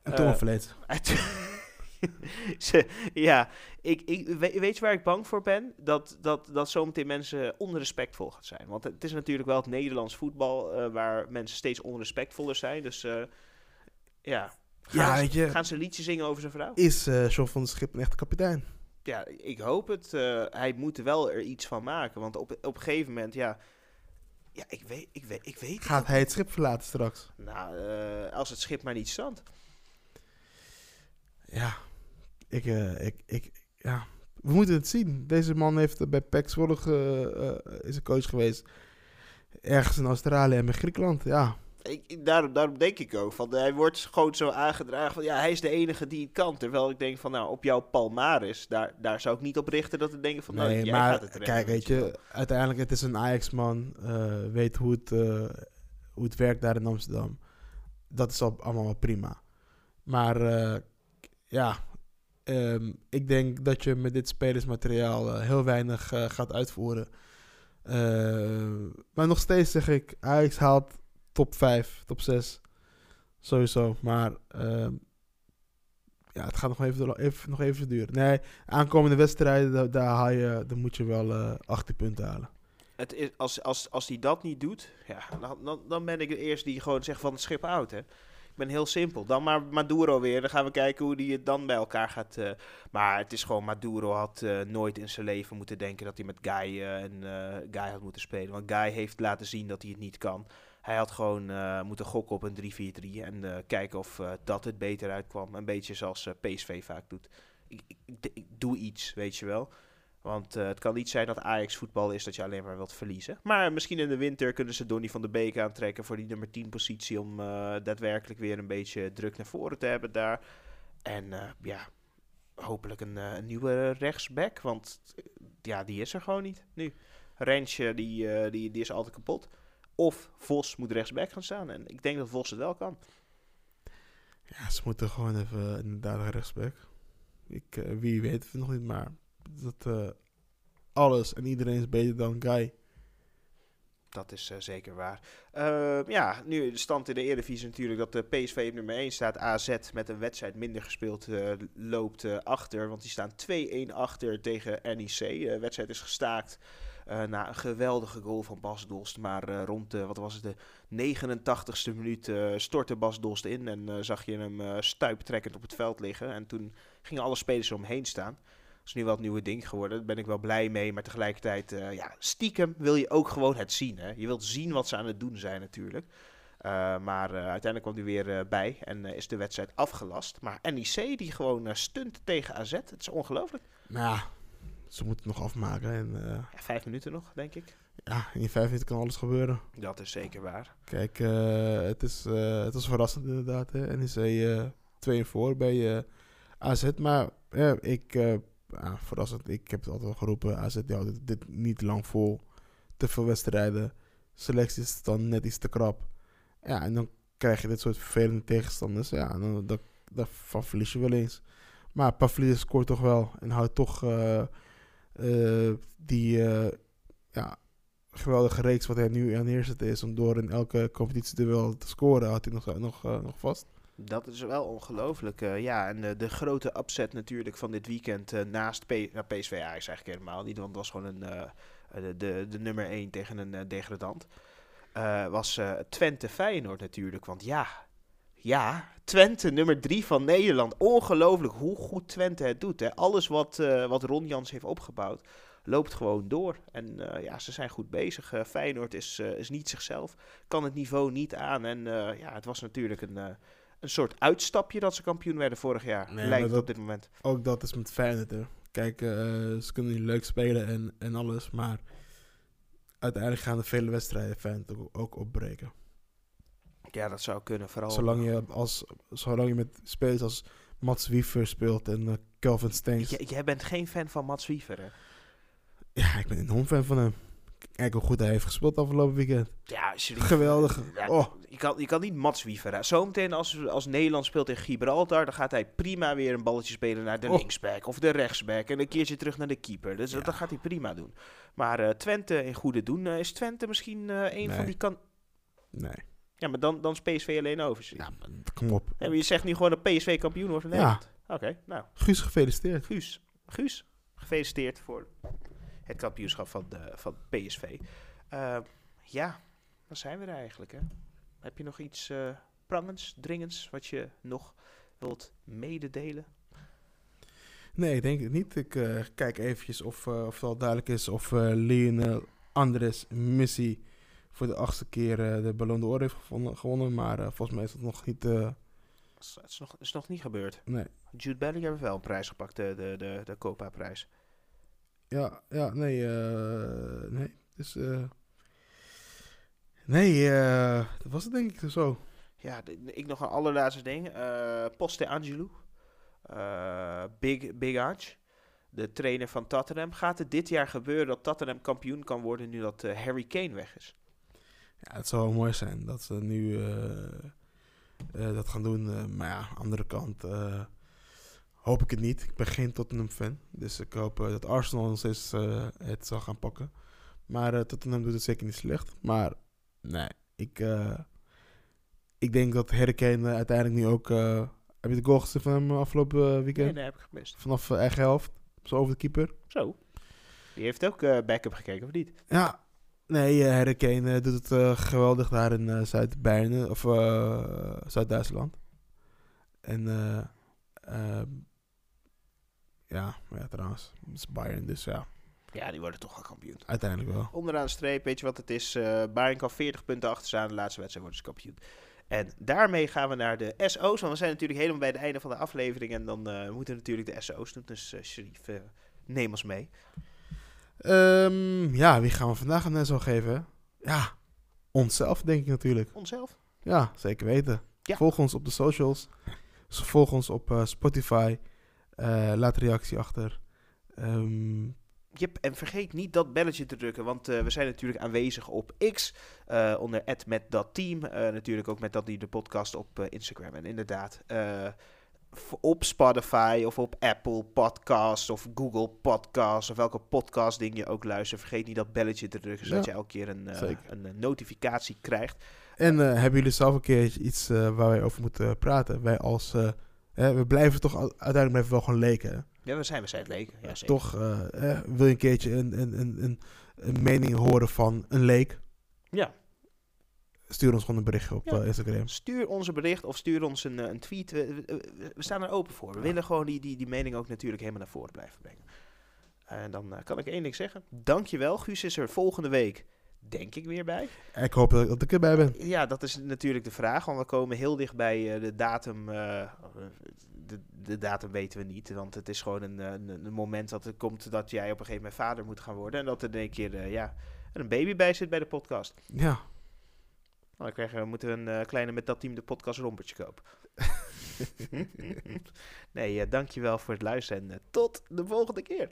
En toen overleed ja, ik, ik, we- weet je waar ik bang voor ben? Dat, dat, dat zometeen mensen onrespectvol gaan zijn. Want het is natuurlijk wel het Nederlands voetbal eh, waar mensen steeds onrespectvoller zijn. Dus eh, ja, gaan, Ja, ze, weet je- gaan ze een liedje zingen over zijn vrouw? Is John van het Schip een echte kapitein? Ja, ik hoop het. hij moet er wel er iets van maken. Want op, op een gegeven moment, ja... Ja, ik weet, ik weet, ik weet Gaat hij het schip verlaten straks? Nou, als het schip maar niet strandt. Ja, ik, eh, ik, ik, ja. We moeten het zien. Deze man heeft bij PEC Zwolle eh, is een coach geweest. ergens in Australië en met Griekenland. Ja, Ik, daarom, daarom denk ik ook. Van, hij wordt gewoon zo aangedragen van ja, hij is de enige die het kan. Terwijl ik denk van nou, op jouw palmares, daar, daar zou ik niet op richten dat ik denk van nou, nee, jij maar gaat het redden, kijk, weet wel. je, uiteindelijk het is een Ajax-man, eh, weet hoe het, hoe het werkt daar in Amsterdam. Dat is al, allemaal prima. Maar eh, ja, ehm, ik denk dat je met dit spelersmateriaal eh, heel weinig eh, gaat uitvoeren. Eh, maar nog steeds zeg ik, Ajax haalt top 5, top 6. Sowieso. Maar ehm, ja, het gaat nog even, even, nog even duren. Nee, aankomende wedstrijden, daar, haal je, daar moet je wel eh 18 punten halen. Het is, als, als, als hij dat niet doet, ja, dan, dan, dan ben ik de eerste die gewoon zegt van het schip oud. Hè. Ik ben heel simpel. Dan maar Maduro weer. Dan gaan we kijken hoe die het dan bij elkaar gaat. eh. maar het is gewoon, Maduro had eh, nooit in zijn leven moeten denken dat hij met Guy, eh, en, Guy had moeten spelen. Want Guy heeft laten zien dat hij het niet kan. Hij had gewoon moeten gokken op een 3-4-3 en kijken of dat het beter uitkwam. Een beetje zoals PSV vaak doet. Ik- ik doe iets, weet je wel. Want eh, het kan niet zijn dat Ajax voetbal is dat je alleen maar wilt verliezen. Maar misschien in de winter kunnen ze Donny van de Beek aantrekken voor die nummer 10 positie. Om eh, daadwerkelijk weer een beetje druk naar voren te hebben daar. En eh, ja, hopelijk een, nieuwe rechtsback. Want ja, die is er gewoon niet nu. Rensje, die, die, die is altijd kapot. Of Vos moet rechtsback gaan staan. En ik denk dat Vos het wel kan. Ja, ze moeten gewoon even inderdaad rechtsback. Ik, wie weet het nog niet, maar dat eh, alles en iedereen is beter dan Guy. Dat is eh, zeker waar. Eh, ja, nu de stand in de Eredivisie natuurlijk dat de PSV op nummer 1 staat. AZ met een wedstrijd minder gespeeld eh, loopt eh, achter. Want die staan 2-1 achter tegen NEC. De wedstrijd is gestaakt eh, na een geweldige goal van Bas Dost. Maar eh, rond de, wat was het, de 89ste minuut eh, stortte Bas Dost in. En eh, zag je hem eh stuiptrekkend op het veld liggen. En toen gingen alle spelers eromheen staan. Is nu wel het nieuwe ding geworden. Daar ben ik wel blij mee. Maar tegelijkertijd, eh, ja, stiekem wil je ook gewoon het zien. Hè? Je wilt zien wat ze aan het doen zijn natuurlijk. Eh, maar eh, uiteindelijk kwam hij weer bij en is de wedstrijd afgelast. Maar NEC die gewoon stunt tegen AZ. Het is ongelooflijk. Maar ja, ze moeten het nog afmaken. En Ja, vijf minuten nog, denk ik. ja, in vijf minuten kan alles gebeuren. Dat is zeker waar. Kijk, het, is, het was verrassend inderdaad. Hè? NEC eh 2 voor bij AZ. Maar ik, verrassend, ik heb het altijd al geroepen. Die houdt dit, dit niet lang vol. Te veel wedstrijden. Selectie is dan net iets te krap. Ja, en dan krijg je dit soort vervelende tegenstanders. Ja, dan, dat, daarvan verlies je wel eens. Maar Pavlidis scoort toch wel. En houdt toch eh, eh, die eh, ja, geweldige reeks wat hij nu aan neerzet is. Om door in elke competitieduel te scoren. Had hij nog, nog, nog vast. Dat is wel ongelooflijk. eh, ja, en de grote upset natuurlijk van dit weekend eh, naast P nou, PSV eigenlijk helemaal niet. Want het was gewoon een, eh, de, de, de nummer 1 tegen een degradant. Was Twente Feyenoord natuurlijk. Want ja, ja, Twente nummer 3 van Nederland. Ongelooflijk hoe goed Twente het doet. Hè. Alles wat, wat Ron Jans heeft opgebouwd loopt gewoon door. En ja, ze zijn goed bezig. Feyenoord is, is niet zichzelf. Kan het niveau niet aan. En ja, het was natuurlijk een... een soort uitstapje dat ze kampioen werden vorig jaar. Nee, lijkt dat- op dit moment. Ook dat is met Feyenoord. Hè. Kijk, eh, ze kunnen nu leuk spelen en, en alles. Maar uiteindelijk gaan er vele wedstrijden Feyenoord ook, ook opbreken. Ja, dat zou kunnen. Vooral Zolang je, als, zolang je met spelers als Mats Wiever speelt en eh, Kelvin Stengs. J- jij bent geen fan van Mats Wiever, hè? Ja, ik ben een enorm fan van hem. Kijk hoe goed hij heeft gespeeld afgelopen weekend. Ja. Geweldig. Ja, Oh. je, kan, je kan niet Mats Wiever. Zometeen als, als Nederland speelt tegen Gibraltar, dan gaat hij prima weer een balletje spelen naar de Oh. linksback of de rechtsback. En een keertje terug naar de keeper. Dus dat- Ja. dat gaat hij prima doen. Maar eh, Twente in goede doen. eh, is Twente misschien eh, een van die kan. Nee. Ja, maar dan, dan is PSV alleen over. Ja, maar kom op. Ja, je zegt nu gewoon dat PSV kampioen wordt van Ja. Nederland. Oké, nou. Guus, gefeliciteerd. Guus, Guus, gefeliciteerd voor het kampioenschap van, de, van PSV. Eh, ja, dan zijn we er eigenlijk. Hè? Heb je nog iets eh prangends, dringends, wat je nog wilt mededelen? Nee, ik denk het niet. Ik eh, kijk eventjes of, eh, of het al duidelijk is of eh Lionel Andres Messi voor de achtste keer eh, de Ballon d'Or heeft gevonden, gewonnen. Maar eh, volgens mij is dat nog niet... eh, Dat is, nog, is nog niet gebeurd. nee. Jude Bellingham heeft wel een prijs gepakt, de, de, de, de Copa-prijs. Ja, ja, nee. eh, nee. Dus... eh, Nee, eh, dat was het denk ik zo. Ja, ik nog een allerlaatste ding. Poste Angelou. Eh, Big, Big Ange. De trainer van Tottenham. Gaat het dit jaar gebeuren dat Tottenham kampioen kan worden nu dat Harry Kane weg is? Ja, het zou wel mooi zijn dat ze nu dat gaan doen. maar ja, andere kant hoop ik het niet. Ik ben geen Tottenham fan. Dus ik hoop eh, dat Arsenal nog steeds eh, het zal gaan pakken. Maar eh, Tottenham doet het zeker niet slecht. Maar nee, ik, ik denk dat Harry eh, uiteindelijk nu ook... heb je de goal gezien van hem afgelopen eh, Nee, weekend? nee, heb ik gemist. Vanaf eigen helft. Zo over de keeper. Zo. Die heeft ook backup gekeken, of niet? Ja, nee, Harry Kane eh, doet het geweldig daar in Zuid-Beieren, of Zuid-Duitsland. En ja, maar ja, trouwens, het is Bayern, dus ja, Ja, die worden toch wel kampioen. uiteindelijk wel. Onderaan de streep, weet je wat het is? eh Bayern kan 40 punten achter staan. De laatste wedstrijd wordt dus kampioen. En daarmee gaan we naar de SO's. Want we zijn natuurlijk helemaal bij het einde van de aflevering. En dan eh, moeten we natuurlijk de SO's doen. Dus uh, Sharif, eh, neem ons mee. Ehm, ja, wie gaan we vandaag een zo geven? Ja, onszelf denk ik natuurlijk. Onszelf. Ja, zeker weten. Ja. Volg ons op de socials. Volg ons op eh, Spotify. Eh, laat een reactie achter. Ehm, Yep, en vergeet niet dat belletje te drukken, want eh, we zijn natuurlijk aanwezig op X, eh, onder met dat team. Natuurlijk ook met dat die de podcast op Instagram. En inderdaad, op Spotify of op Apple Podcasts of Google Podcasts of welke podcast ding je ook luistert. Vergeet niet dat belletje te drukken, zodat Ja, je elke keer een, een, notificatie krijgt. En hebben jullie zelf een keer iets waar wij over moeten praten? Wij als... eh, we blijven toch... Uiteindelijk blijven we wel gewoon leken. Ja, we zijn, we zijn het leken. Ja, zeker. toch eh, wil je een keertje een, een, een, een, een mening horen van een leek? Ja. Stuur ons gewoon een berichtje op Ja. eh, Instagram. Stuur ons een bericht of stuur ons een, eh, een tweet. We, we- we- we staan er open voor. We Ja. willen gewoon die, die, die mening ook natuurlijk helemaal naar voren blijven brengen. En dan eh, kan ik één ding zeggen. Dankjewel. Guus is er volgende week, denk ik, weer bij. Ik hoop dat, ik erbij ben. Ja, dat is natuurlijk de vraag. Want we komen heel dicht bij eh, de datum. eh, de, de datum weten we niet. Want het is gewoon een, eh, een, een moment dat er komt dat jij op een gegeven moment vader moet gaan worden. En dat er één keer ja, een baby bij zit bij de podcast. Ja, Nou, dan krijgen we, moeten we een kleine met dat team de podcast rompertje kopen. nee, eh, dankjewel voor het luisteren en tot de volgende keer.